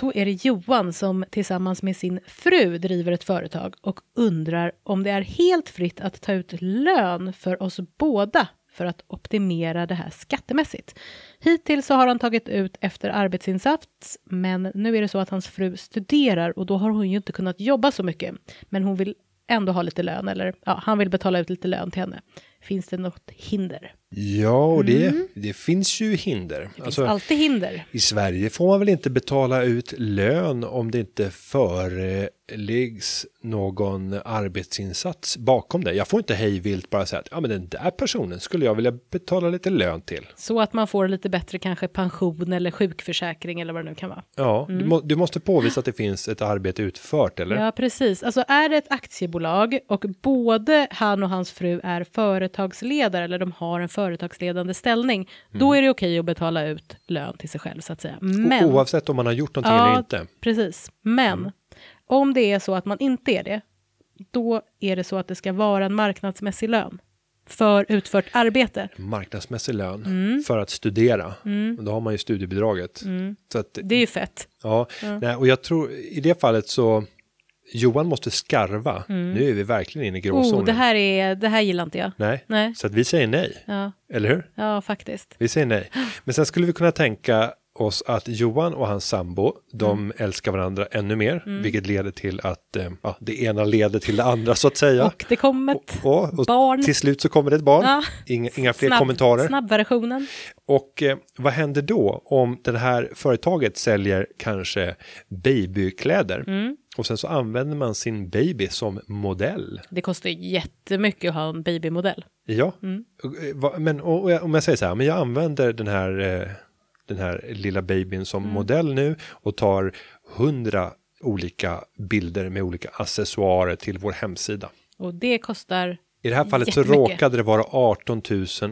Speaker 2: Då är det Johan som tillsammans med sin fru driver ett företag och undrar om det är helt fritt att ta ut lön för oss båda för att optimera det här skattemässigt. Hittills så har han tagit ut efter arbetsinsats, men nu är det så att hans fru studerar och då har hon ju inte kunnat jobba så mycket. Men hon vill ändå ha lite lön, eller ja, han vill betala ut lite lön till henne. Finns det något hinder?
Speaker 1: Ja, och det, det finns ju hinder.
Speaker 2: Det
Speaker 1: Alltså,
Speaker 2: finns alltid hinder.
Speaker 1: I Sverige får man väl inte betala ut lön om det inte föreläggs någon arbetsinsats bakom det. Jag får inte hejvilt bara säga att ja, men den där personen skulle jag vilja betala lite lön till.
Speaker 2: Så att man får lite bättre kanske pension eller sjukförsäkring eller vad det nu kan vara.
Speaker 1: Ja, du, må, du måste påvisa att det finns ett arbete utfört, eller?
Speaker 2: Ja, precis. Alltså är det ett aktiebolag och både han och hans fru är företagsledare eller de har en företagsledande ställning, då är det okej att betala ut lön till sig själv så att säga. Men,
Speaker 1: O- Oavsett om man har gjort någonting eller inte.
Speaker 2: precis. Men om det är så att man inte är det, då är det så att det ska vara en marknadsmässig lön för utfört arbete.
Speaker 1: Marknadsmässig lön
Speaker 2: Mm.
Speaker 1: för att studera. Och Då har man ju studiebidraget. Så att,
Speaker 2: Det är ju fett.
Speaker 1: ja, Nej, och jag tror i det fallet så Johan måste skarva. Nu är vi verkligen inne i gråzonen.
Speaker 2: Mm. Oh, det, här är, det här gillar inte jag.
Speaker 1: Nej.
Speaker 2: Nej.
Speaker 1: Så att vi säger nej,
Speaker 2: Ja,
Speaker 1: eller hur?
Speaker 2: ja faktiskt.
Speaker 1: Vi säger nej. Men sen skulle vi kunna tänka oss att Johan och hans sambo, de
Speaker 2: Mm.
Speaker 1: älskar varandra ännu mer, vilket leder till att eh, ja, det ena leder till det andra så att säga.
Speaker 2: Och det kom ett
Speaker 1: Och, och
Speaker 2: barn.
Speaker 1: till slut så kommer det ett barn.
Speaker 2: Ja.
Speaker 1: Inga, inga fler
Speaker 2: snabb,
Speaker 1: kommentarer.
Speaker 2: Snabbversionen.
Speaker 1: Och eh, vad händer då om det här företaget säljer kanske babykläder
Speaker 2: Mm.
Speaker 1: och sen så använder man sin baby som modell?
Speaker 2: Det kostar jättemycket att ha en babymodell.
Speaker 1: Ja,
Speaker 2: Mm.
Speaker 1: Och, eh, men och, och om jag säger så här, men jag använder den här, eh, den här lilla babyn som
Speaker 2: Mm.
Speaker 1: modell nu och tar hundra olika bilder med olika accessoarer till vår hemsida.
Speaker 2: Och det kostar...
Speaker 1: I det här fallet så råkade det vara 18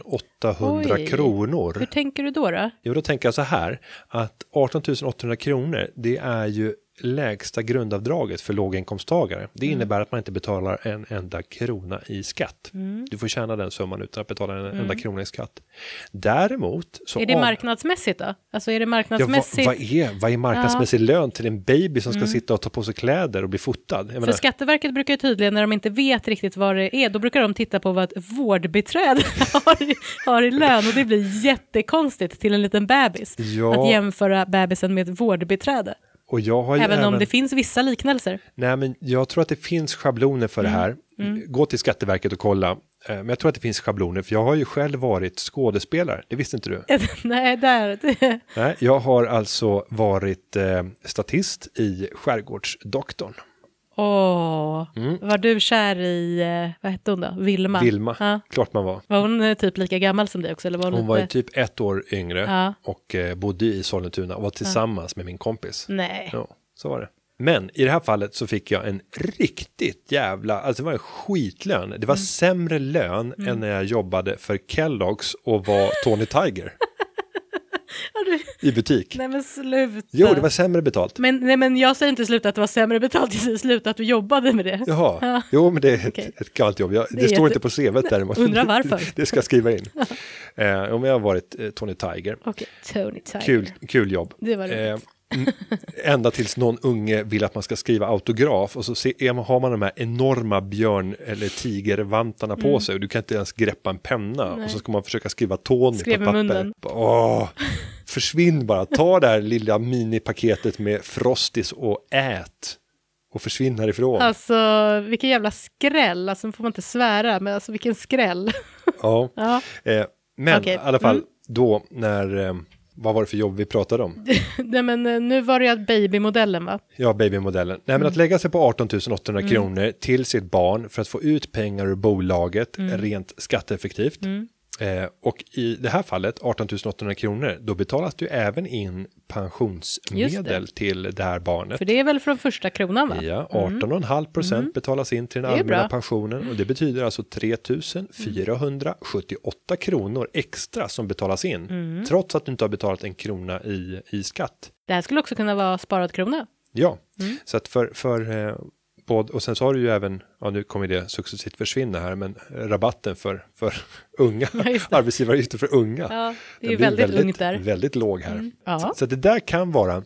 Speaker 1: 800
Speaker 2: Oj.
Speaker 1: kronor.
Speaker 2: Hur tänker du då? då?
Speaker 1: Jo, då tänker jag så här att 18 800 kronor, det är ju lägsta grundavdraget för låginkomsttagare. Det
Speaker 2: Mm.
Speaker 1: innebär att man inte betalar en enda krona i skatt. Du får tjäna den summan utan att betala en enda krona i skatt. Däremot så...
Speaker 2: Mm. Är det marknadsmässigt då? Alltså är det
Speaker 1: Ja, vad,
Speaker 2: marknadsmässigt?
Speaker 1: vad, är, vad är marknadsmässig lön till en baby som ska sitta och ta på sig kläder och bli fotad? Jag
Speaker 2: För
Speaker 1: menar,
Speaker 2: Skatteverket brukar ju tydligen, när de inte vet riktigt vad det är, då brukar de titta på vad ett vårdbiträde [laughs] har, har i lön och det blir jättekonstigt till en liten bebis.
Speaker 1: Ja.
Speaker 2: Att jämföra bebisen med ett vårdbiträde.
Speaker 1: Och jag har
Speaker 2: Även,
Speaker 1: även
Speaker 2: om det finns vissa liknelser.
Speaker 1: Nej, men jag tror att det finns schabloner för det här. Gå till Skatteverket och kolla. Eh, Men jag tror att det finns schabloner, för jag har ju själv varit skådespelare. Det visste inte du? [laughs]
Speaker 2: Nej, där.
Speaker 1: Nej, jag har alltså varit eh, statist i Skärgårdsdoktorn.
Speaker 2: Åh, var du kär i, eh, vad hette hon då? Vilma?
Speaker 1: Mm. Vilma,
Speaker 2: Ja.
Speaker 1: klart man var.
Speaker 2: Var hon eh, typ lika gammal som dig också? Eller var hon,
Speaker 1: Hon var ju
Speaker 2: lite...
Speaker 1: typ ett år yngre
Speaker 2: Ja.
Speaker 1: och eh, bodde i Sollentuna och var tillsammans med min kompis.
Speaker 2: Nej.
Speaker 1: Ja, så var det. Men i det här fallet så fick jag en riktigt jävla, alltså det var en skitlön. Det var
Speaker 2: Mm.
Speaker 1: sämre lön än när jag jobbade för Kellogg's och var Tony Tiger. [laughs] [laughs] I butik.
Speaker 2: Nej men sluta.
Speaker 1: Jo, det var sämre betalt.
Speaker 2: Men, nej, men jag säger inte sluta att det var sämre betalt, jag säger sluta att du jobbade med det.
Speaker 1: Jaha, [laughs]
Speaker 2: Ja.
Speaker 1: jo men det är ett,
Speaker 2: Okej.
Speaker 1: ett gammalt jobb. Jag, det,
Speaker 2: är
Speaker 1: står
Speaker 2: jätte-
Speaker 1: inte på CVt däremot.
Speaker 2: Undrar varför. [laughs]
Speaker 1: det ska jag skriva in. Eh, om jag har varit eh, Tony Tiger.
Speaker 2: Okej, Tony Tiger.
Speaker 1: Kul, kul jobb.
Speaker 2: Det var roligt.
Speaker 1: Eh, ända tills någon unge vill att man ska skriva autograf och så se, är man, har man de här enorma björn eller tigervantarna på
Speaker 2: Mm.
Speaker 1: sig och du kan inte ens greppa en penna och så ska man försöka skriva Tony
Speaker 2: Skrev
Speaker 1: på papper.
Speaker 2: munnen.
Speaker 1: Åh, [laughs] försvinn bara, ta det här lilla minipaketet med Frostis och ät och försvinn härifrån.
Speaker 2: Alltså, vilken jävla skräll. Alltså, får man inte svära, men alltså vilken skräll.
Speaker 1: Ja. [laughs]
Speaker 2: ja.
Speaker 1: Eh, men
Speaker 2: Okej,
Speaker 1: i alla fall
Speaker 2: mm.
Speaker 1: då när, eh, vad var det för jobb vi pratade om? [laughs]
Speaker 2: Nej, men eh, nu var det att babymodellen, va?
Speaker 1: Ja, babymodellen. Nej, men att lägga sig på 18 800 kronor till sitt barn för att få ut pengar ur bolaget rent skatteeffektivt. Eh, och i det här fallet, 18 800 kronor, då betalas det ju även in pensionsmedel till det här barnet.
Speaker 2: För det är väl från första kronan, va?
Speaker 1: Ja, 18,5 procent betalas in till den
Speaker 2: Det
Speaker 1: allmänna pensionen och det betyder alltså 3 478 kronor extra som betalas in. Trots att du inte har betalat en krona i, i skatt.
Speaker 2: Det här skulle också kunna vara sparad krona.
Speaker 1: Ja,
Speaker 2: Mm.
Speaker 1: så att för, för både, och sen så har du ju även, ja nu kommer det successivt försvinna här, men rabatten för, för [laughs] unga,
Speaker 2: Ja,
Speaker 1: arbetsgivaravgifter för unga.
Speaker 2: Ja, det är ju
Speaker 1: blir
Speaker 2: väldigt, ungt där. Mm.
Speaker 1: Väldigt låg här.
Speaker 2: Ja.
Speaker 1: Så, så det där kan vara,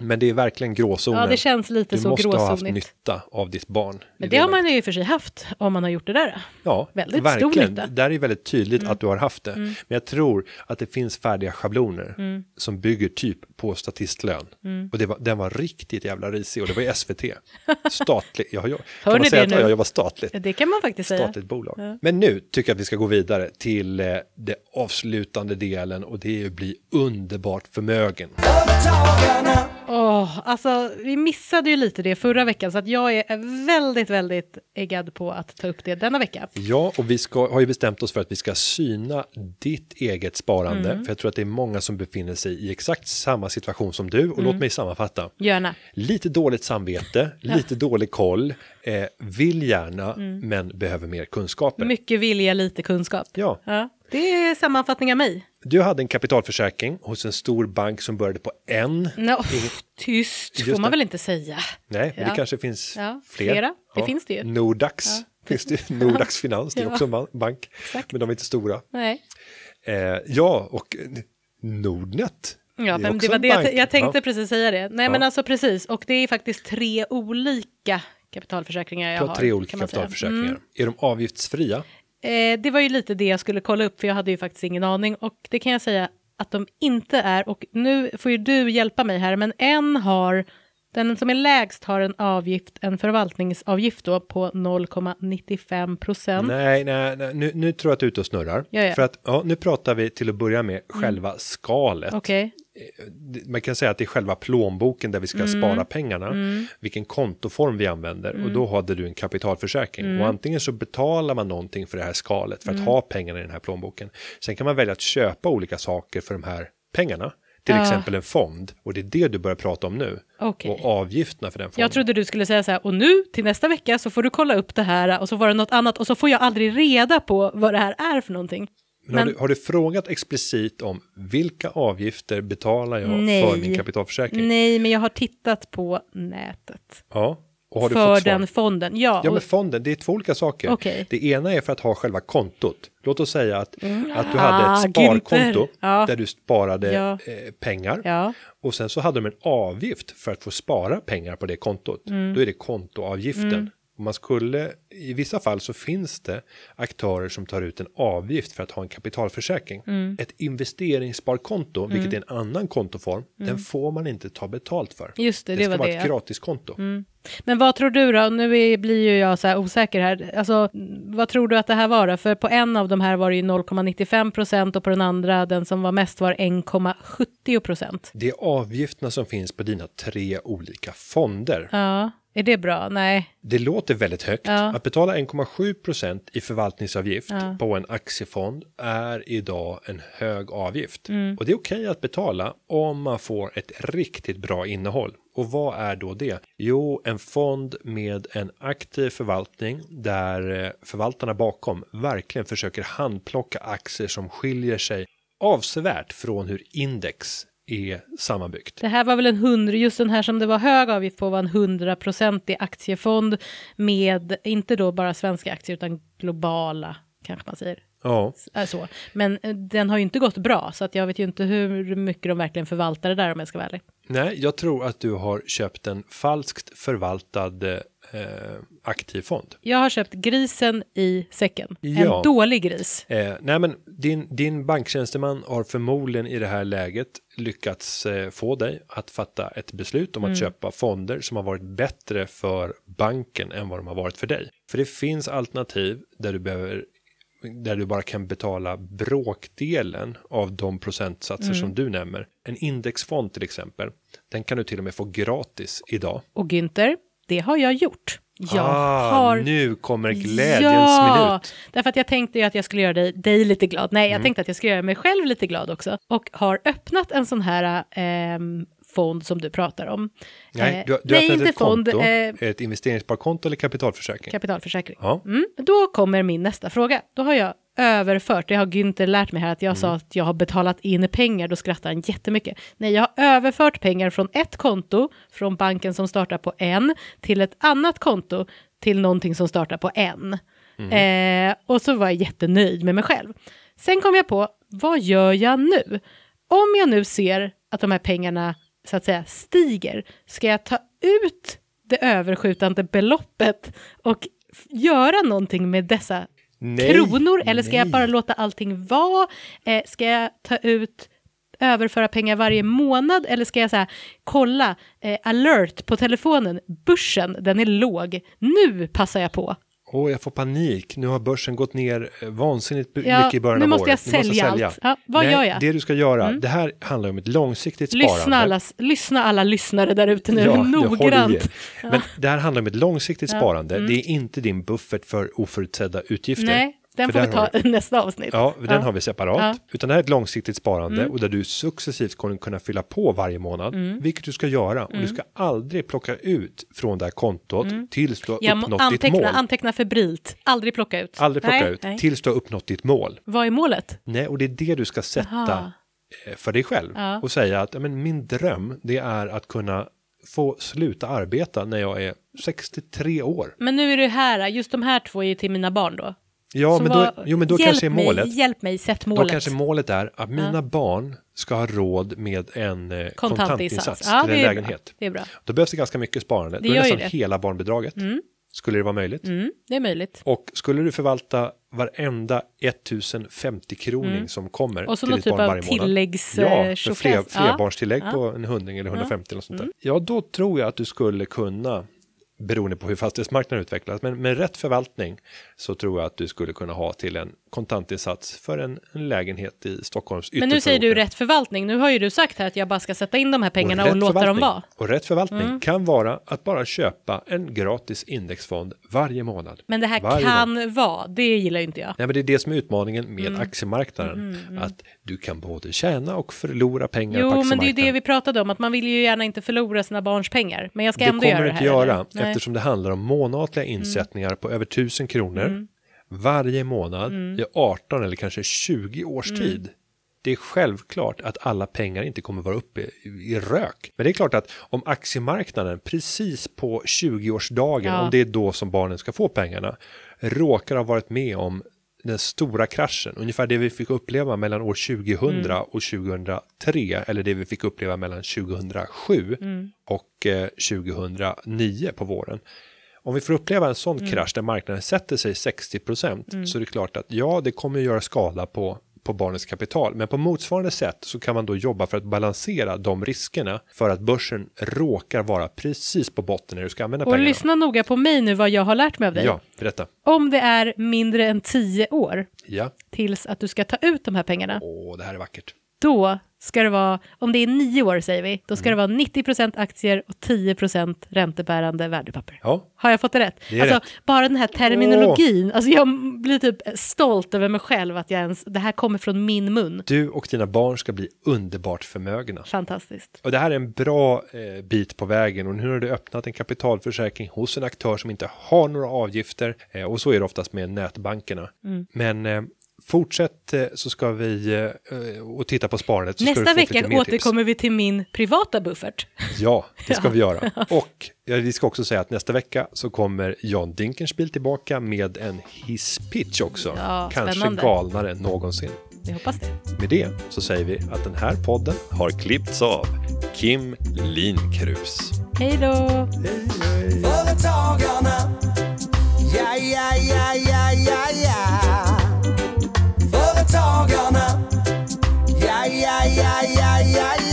Speaker 1: men det är verkligen gråzonen.
Speaker 2: Ja, det känns lite
Speaker 1: du
Speaker 2: så
Speaker 1: måste ha haft
Speaker 2: gråzonigt.
Speaker 1: nytta av ditt barn.
Speaker 2: Men det har man ju i och för sig haft om man har gjort det där.
Speaker 1: Ja,
Speaker 2: väldigt stor
Speaker 1: verkligen.
Speaker 2: nytta. Mm.
Speaker 1: Där är väldigt tydligt att du har haft det. Men jag tror att det finns färdiga schabloner
Speaker 2: Mm.
Speaker 1: som bygger typ på statistlön. Och det var, den var riktigt jävla risig och det var ju SVT. [laughs] Statlig, jag, jag,
Speaker 2: Hör
Speaker 1: kan man säga
Speaker 2: det
Speaker 1: att jag jobbar statligt?
Speaker 2: Det kan man faktiskt säga.
Speaker 1: Statligt bolag. Men nu tycker jag att vi ska gå vidare till eh, det avslutande delen och det är att bli underbart förmögen.
Speaker 3: Företagarna.
Speaker 2: Åh, alltså vi missade ju lite det förra veckan så att jag är väldigt, väldigt äggad på att ta upp det denna vecka.
Speaker 1: Ja, och vi ska, har ju bestämt oss för att vi ska syna ditt eget sparande.
Speaker 2: Mm.
Speaker 1: För jag tror att det är många som befinner sig i exakt samma situation som du. Och
Speaker 2: Mm.
Speaker 1: låt mig sammanfatta.
Speaker 2: Gärna.
Speaker 1: Lite dåligt samvete, [laughs] lite dålig koll, eh, vill gärna men behöver mer kunskaper.
Speaker 2: Mm. Mycket vilja, lite kunskap.
Speaker 1: Ja,
Speaker 2: Ja, det är sammanfattning av mig.
Speaker 1: du hade en kapitalförsäkring hos en stor bank som började på en.
Speaker 2: No, tyst,
Speaker 1: Just
Speaker 2: får man
Speaker 1: det.
Speaker 2: väl inte säga.
Speaker 1: Nej, men
Speaker 2: Ja.
Speaker 1: det kanske finns
Speaker 2: Ja,
Speaker 1: fler.
Speaker 2: flera. Det finns det ju.
Speaker 1: Nordax [laughs] finns det. Nordax Finans, det är [laughs]
Speaker 2: Ja.
Speaker 1: också en ban- bank.
Speaker 2: Exakt.
Speaker 1: Men de är inte stora.
Speaker 2: Nej.
Speaker 1: Eh, ja, och eh, Nordnet.
Speaker 2: Ja,
Speaker 1: är
Speaker 2: men det var det jag, jag tänkte
Speaker 1: Ja.
Speaker 2: precis säga det. Nej, men alltså precis. Och det är faktiskt tre olika kapitalförsäkringar jag
Speaker 1: Du
Speaker 2: har.
Speaker 1: har tre olika kapitalförsäkringar.
Speaker 2: Mm.
Speaker 1: Är de avgiftsfria?
Speaker 2: Eh, det var ju lite det jag skulle kolla upp, för jag hade ju faktiskt ingen aning. Och det kan jag säga att de inte är. Och nu får ju du hjälpa mig här, men en har, den som är lägst har en avgift, en förvaltningsavgift då på 0,95 procent.
Speaker 1: Nej, nej, nej. Nu, nu tror jag att du är ute och snurrar.
Speaker 2: Ja, ja.
Speaker 1: För att ja, nu pratar vi till att börja med själva skalet.
Speaker 2: Okej,
Speaker 1: Det- Man kan säga att det är själva plånboken där vi ska
Speaker 2: Mm.
Speaker 1: spara pengarna. Vilken kontoform vi använder.
Speaker 2: Mm.
Speaker 1: Och då hade du en kapitalförsäkring. Och antingen så betalar man någonting för det här skalet.
Speaker 2: Mm.
Speaker 1: För att ha pengarna i den här plånboken. Sen kan man välja att köpa olika saker för de här pengarna. Till
Speaker 2: Ja.
Speaker 1: exempel en fond. Och det är det du börjar prata om nu.
Speaker 2: Okej.
Speaker 1: Och avgifterna för den fonden.
Speaker 2: Jag trodde du skulle säga så här, och nu till nästa vecka så får du kolla upp det här och så var det något annat och så får jag aldrig reda på vad det här är för någonting.
Speaker 1: Men har,
Speaker 2: Men-
Speaker 1: du, har du frågat explicit om vilka avgifter betalar jag
Speaker 2: Nej.
Speaker 1: för min kapitalförsäkring?
Speaker 2: Nej, men jag har tittat på nätet.
Speaker 1: Ja.
Speaker 2: För den fonden. Ja,
Speaker 1: Ja, men fonden, det är två olika saker.
Speaker 2: Okej.
Speaker 1: Det ena är för att ha själva kontot. Låt oss säga att, att du
Speaker 2: Ah,
Speaker 1: hade ett sparkonto
Speaker 2: Günther. Ja.
Speaker 1: där du sparade
Speaker 2: Ja.
Speaker 1: eh, pengar.
Speaker 2: ja.
Speaker 1: Och sen så hade de en avgift för att få spara pengar på det kontot.
Speaker 2: Mm.
Speaker 1: Då är det kontoavgiften. Och man skulle, I vissa fall så finns det aktörer som tar ut en avgift för att ha en kapitalförsäkring.
Speaker 2: Mm.
Speaker 1: Ett investeringssparkonto, vilket är en annan kontoform, den får man inte ta betalt för.
Speaker 2: Mm. Just det,
Speaker 1: det
Speaker 2: det
Speaker 1: ska
Speaker 2: var
Speaker 1: vara
Speaker 2: det,
Speaker 1: ett
Speaker 2: ja. Mm.
Speaker 1: gratiskonto.
Speaker 2: Men vad tror du då? Nu är, blir ju jag så här osäker här. Alltså, vad tror du att det här var då? För på en av de här var det ju 0,95 procent och på den andra, den som var mest, var 1,70 procent.
Speaker 1: Det är avgifterna som finns på dina tre olika fonder.
Speaker 2: Ja, är det bra? Nej.
Speaker 1: Det låter väldigt högt.
Speaker 2: Ja.
Speaker 1: Att betala 1,7 procent i förvaltningsavgift
Speaker 2: Ja.
Speaker 1: på en aktiefond är idag en hög avgift.
Speaker 2: Mm.
Speaker 1: Och det är okej att betala om man får ett riktigt bra innehåll. Och vad är då det? Jo, en fond med en aktiv förvaltning där eh, förvaltarna bakom verkligen försöker handplocka aktier som skiljer sig avsevärt från hur index är sammanbyggt.
Speaker 2: Det här var väl en hundra, just den här som det var hög avgift på var en hundraprocentig aktiefond med, inte då bara svenska aktier utan globala, kanske man säger.
Speaker 1: Ja,
Speaker 2: Så. Men eh, den har ju inte gått bra, så att jag vet ju inte hur mycket de verkligen förvaltar det där om jag ska vara ärlig.
Speaker 1: nej, jag tror att du har köpt en falskt förvaltad eh, aktiv fond.
Speaker 2: Jag har köpt grisen i säcken.
Speaker 1: Ja.
Speaker 2: En dålig gris.
Speaker 1: Eh, nej, men din, din banktjänsteman har förmodligen i det här läget lyckats eh, få dig att fatta ett beslut om att köpa fonder som har varit bättre för banken än vad de har varit för dig. För det finns alternativ där du behöver där du bara kan betala bråkdelen av de procentsatser som du nämner. En indexfond till exempel, den kan du till och med få gratis idag.
Speaker 2: Och Günther, det har jag gjort. Jag
Speaker 1: ah,
Speaker 2: har...
Speaker 1: nu kommer glädjens
Speaker 2: ja,
Speaker 1: minut.
Speaker 2: därför att jag tänkte ju att jag skulle göra dig, dig lite glad. Nej, jag
Speaker 1: Mm.
Speaker 2: tänkte att jag skulle göra mig själv lite glad också. Och har öppnat en sån här ehm, fond som du pratar om.
Speaker 1: Nej,
Speaker 2: Eh,
Speaker 1: du, du
Speaker 2: nej,
Speaker 1: öppnade
Speaker 2: inte
Speaker 1: ett konto,
Speaker 2: fond, eh,
Speaker 1: ett investeringssparkonto eller kapitalförsäkring.
Speaker 2: kapitalförsäkring.
Speaker 1: Ja.
Speaker 2: Mm, då kommer min nästa fråga. Då har jag överfört, det har Günther lärt mig här, att jag sa att jag har betalat in pengar, då skrattar han jättemycket. Nej, jag har överfört pengar från ett konto, från banken som startar på en, till ett annat konto, till någonting som startar på en. Eh, och så var jag jättenöjd med mig själv. Sen kom jag på, vad gör jag nu? Om jag nu ser att de här pengarna så att säga stiger, ska jag ta ut det överskjutande beloppet och göra någonting med dessa
Speaker 1: Nej,
Speaker 2: kronor eller ska jag
Speaker 1: nej.
Speaker 2: bara låta allting vara? Eh, ska jag ta ut överföra pengar varje månad eller ska jag så här, kolla eh, alert på telefonen, börsen, den är låg, nu passar jag på.
Speaker 1: Åh, jag får panik. Nu har börsen gått ner eh, vansinnigt
Speaker 2: Ja,
Speaker 1: mycket i början
Speaker 2: nu
Speaker 1: av
Speaker 2: måste jag
Speaker 1: året. Nu
Speaker 2: sälja allt. Ja, vad
Speaker 1: Nej,
Speaker 2: gör jag? Mm.
Speaker 1: Det du ska göra, det här handlar om ett långsiktigt
Speaker 2: Lyssna
Speaker 1: sparande.
Speaker 2: alla, lyssna alla lyssnare där ute nu,
Speaker 1: Ja, jag
Speaker 2: noggrant.
Speaker 1: er. Men det här handlar om ett långsiktigt sparande.
Speaker 2: Mm.
Speaker 1: Det är inte din buffert för oförutsedda utgifter.
Speaker 2: Nej, den får vi
Speaker 1: där
Speaker 2: ta i nästa avsnitt.
Speaker 1: Ja, den har vi separat.
Speaker 2: Ja. Mm.
Speaker 1: Utan det här är ett långsiktigt sparande och där du successivt kommer kunna fylla på varje månad. Vilket du ska göra. Och du ska aldrig plocka ut från det här kontot tills du har
Speaker 2: Jag
Speaker 1: uppnått ditt mål.
Speaker 2: anteckna, anteckna febrilt, aldrig plocka ut.
Speaker 1: Aldrig plocka
Speaker 2: Nej,
Speaker 1: ut
Speaker 2: nej.
Speaker 1: tills du har uppnått ditt mål.
Speaker 2: Vad är målet?
Speaker 1: Nej, och det är det du ska sätta
Speaker 2: Aha.
Speaker 1: eh, för dig själv.
Speaker 2: Ja.
Speaker 1: Och säga att ja, men min dröm, det är att kunna få sluta arbeta när jag är 63 år.
Speaker 2: Men nu är det här, just de här två är ju till mina barn då.
Speaker 1: Ja,
Speaker 2: Så
Speaker 1: men då, jo, men då kanske är
Speaker 2: mig,
Speaker 1: målet.
Speaker 2: Hjälp mig, sätt
Speaker 1: Då
Speaker 2: målet.
Speaker 1: kanske målet är att mina barn ska ha råd med en eh, kontantinsats
Speaker 2: Ja,
Speaker 1: till
Speaker 2: det
Speaker 1: en lägenhet.
Speaker 2: Bra. Det är bra.
Speaker 1: Då behövs det ganska mycket sparande.
Speaker 2: Det
Speaker 1: då är
Speaker 2: ju
Speaker 1: nästan
Speaker 2: det.
Speaker 1: hela barnbidraget. Skulle det vara möjligt?
Speaker 2: Mm, det är möjligt.
Speaker 1: Och skulle du förvalta varenda 1050 kroning som kommer
Speaker 2: Och så
Speaker 1: till ditt
Speaker 2: typ
Speaker 1: barn varje månad.
Speaker 2: tilläggs,
Speaker 1: Ja,
Speaker 2: eh,
Speaker 1: för fler,
Speaker 2: Ja.
Speaker 1: flerbarnstillägg
Speaker 2: Ja.
Speaker 1: på en hundring eller 150 eller sånt där. Ja, då tror jag att du skulle kunna beroende på hur fastighetsmarknaden utvecklas. Men med rätt förvaltning så tror jag att du skulle kunna ha till en kontantinsats för en, en lägenhet i Stockholms
Speaker 2: Men nu säger du rätt förvaltning. Nu har ju du sagt här att jag bara ska sätta in de här pengarna och,
Speaker 1: rätt
Speaker 2: låta dem vara. Mm.
Speaker 1: Och rätt förvaltning kan vara att bara köpa en gratis indexfond varje månad.
Speaker 2: Men det här
Speaker 1: Varje
Speaker 2: kan vara, det gillar ju inte jag.
Speaker 1: Nej, men det är det som är utmaningen med
Speaker 2: Mm.
Speaker 1: aktiemarknaden. Att du kan både tjäna och förlora pengar på
Speaker 2: Jo, men det är ju
Speaker 1: aktiemarknaden.
Speaker 2: det vi pratade om, att man vill ju gärna inte förlora sina barns pengar. Men jag ska
Speaker 1: det
Speaker 2: ändå
Speaker 1: kommer
Speaker 2: göra
Speaker 1: du
Speaker 2: det
Speaker 1: inte
Speaker 2: här.
Speaker 1: göra
Speaker 2: eller? Nej. Mm.
Speaker 1: eftersom det handlar om månatliga insättningar på över 1000 kronor varje månad
Speaker 2: Mm.
Speaker 1: i 18 eller kanske 20 års tid. Det är självklart att alla pengar inte kommer vara uppe i, i rök. Men det är klart att om aktiemarknaden precis på 20-årsdagen,
Speaker 2: Ja.
Speaker 1: om det är då som barnen ska få pengarna, råkar ha varit med om den stora kraschen, ungefär det vi fick uppleva mellan år 2000
Speaker 2: Mm.
Speaker 1: och 2003, eller det vi fick uppleva mellan 2007
Speaker 2: Mm.
Speaker 1: och eh, 2009 på våren. Om vi får uppleva en sån
Speaker 2: Mm.
Speaker 1: krasch där marknaden sätter sig 60% så är det klart att ja, det kommer att göra skada på på barnets kapital. Men på motsvarande sätt så kan man då jobba för att balansera de riskerna för att börsen råkar vara precis på botten när du ska använda
Speaker 2: Och
Speaker 1: pengarna.
Speaker 2: lyssna noga på mig nu vad jag har lärt mig av dig.
Speaker 1: Ja, berätta.
Speaker 2: Om det är mindre än 10 år
Speaker 1: Ja,
Speaker 2: tills att du ska ta ut de här pengarna,
Speaker 1: åh, det här är vackert.
Speaker 2: Då ska det vara, om det är 9 år säger vi, då ska
Speaker 1: Mm.
Speaker 2: det vara 90% aktier och 10% räntebärande värdepapper.
Speaker 1: Ja,
Speaker 2: Har jag fått det rätt?
Speaker 1: Det
Speaker 2: alltså,
Speaker 1: rätt.
Speaker 2: Bara den här terminologin, alltså jag blir typ stolt över mig själv att jag ens, det här kommer från min mun.
Speaker 1: du och dina barn ska bli underbart förmögna.
Speaker 2: Fantastiskt.
Speaker 1: Och det här är en bra eh, bit på vägen och nu har du öppnat en kapitalförsäkring hos en aktör som inte har några avgifter eh, och så är det oftast med nätbankerna. Men eh, fortsätt eh, så ska vi eh, och titta på sparandet.
Speaker 2: Nästa vecka
Speaker 1: återkommer tips.
Speaker 2: vi till min privata buffert.
Speaker 1: Ja, det ska [laughs] ja. vi göra. Och vi ska också säga att nästa vecka så kommer John Dinkenspiel tillbaka med en hisspitch också.
Speaker 2: Ja,
Speaker 1: Kanske
Speaker 2: spännande.
Speaker 1: galnare än någonsin.
Speaker 2: Vi hoppas det.
Speaker 1: Med det så säger vi att den här podden har klippts av Kim Linkrus.
Speaker 2: Hej då!
Speaker 1: Företagarna, ja, ja, ja, ja, ja, ja. yeah, yeah, yeah.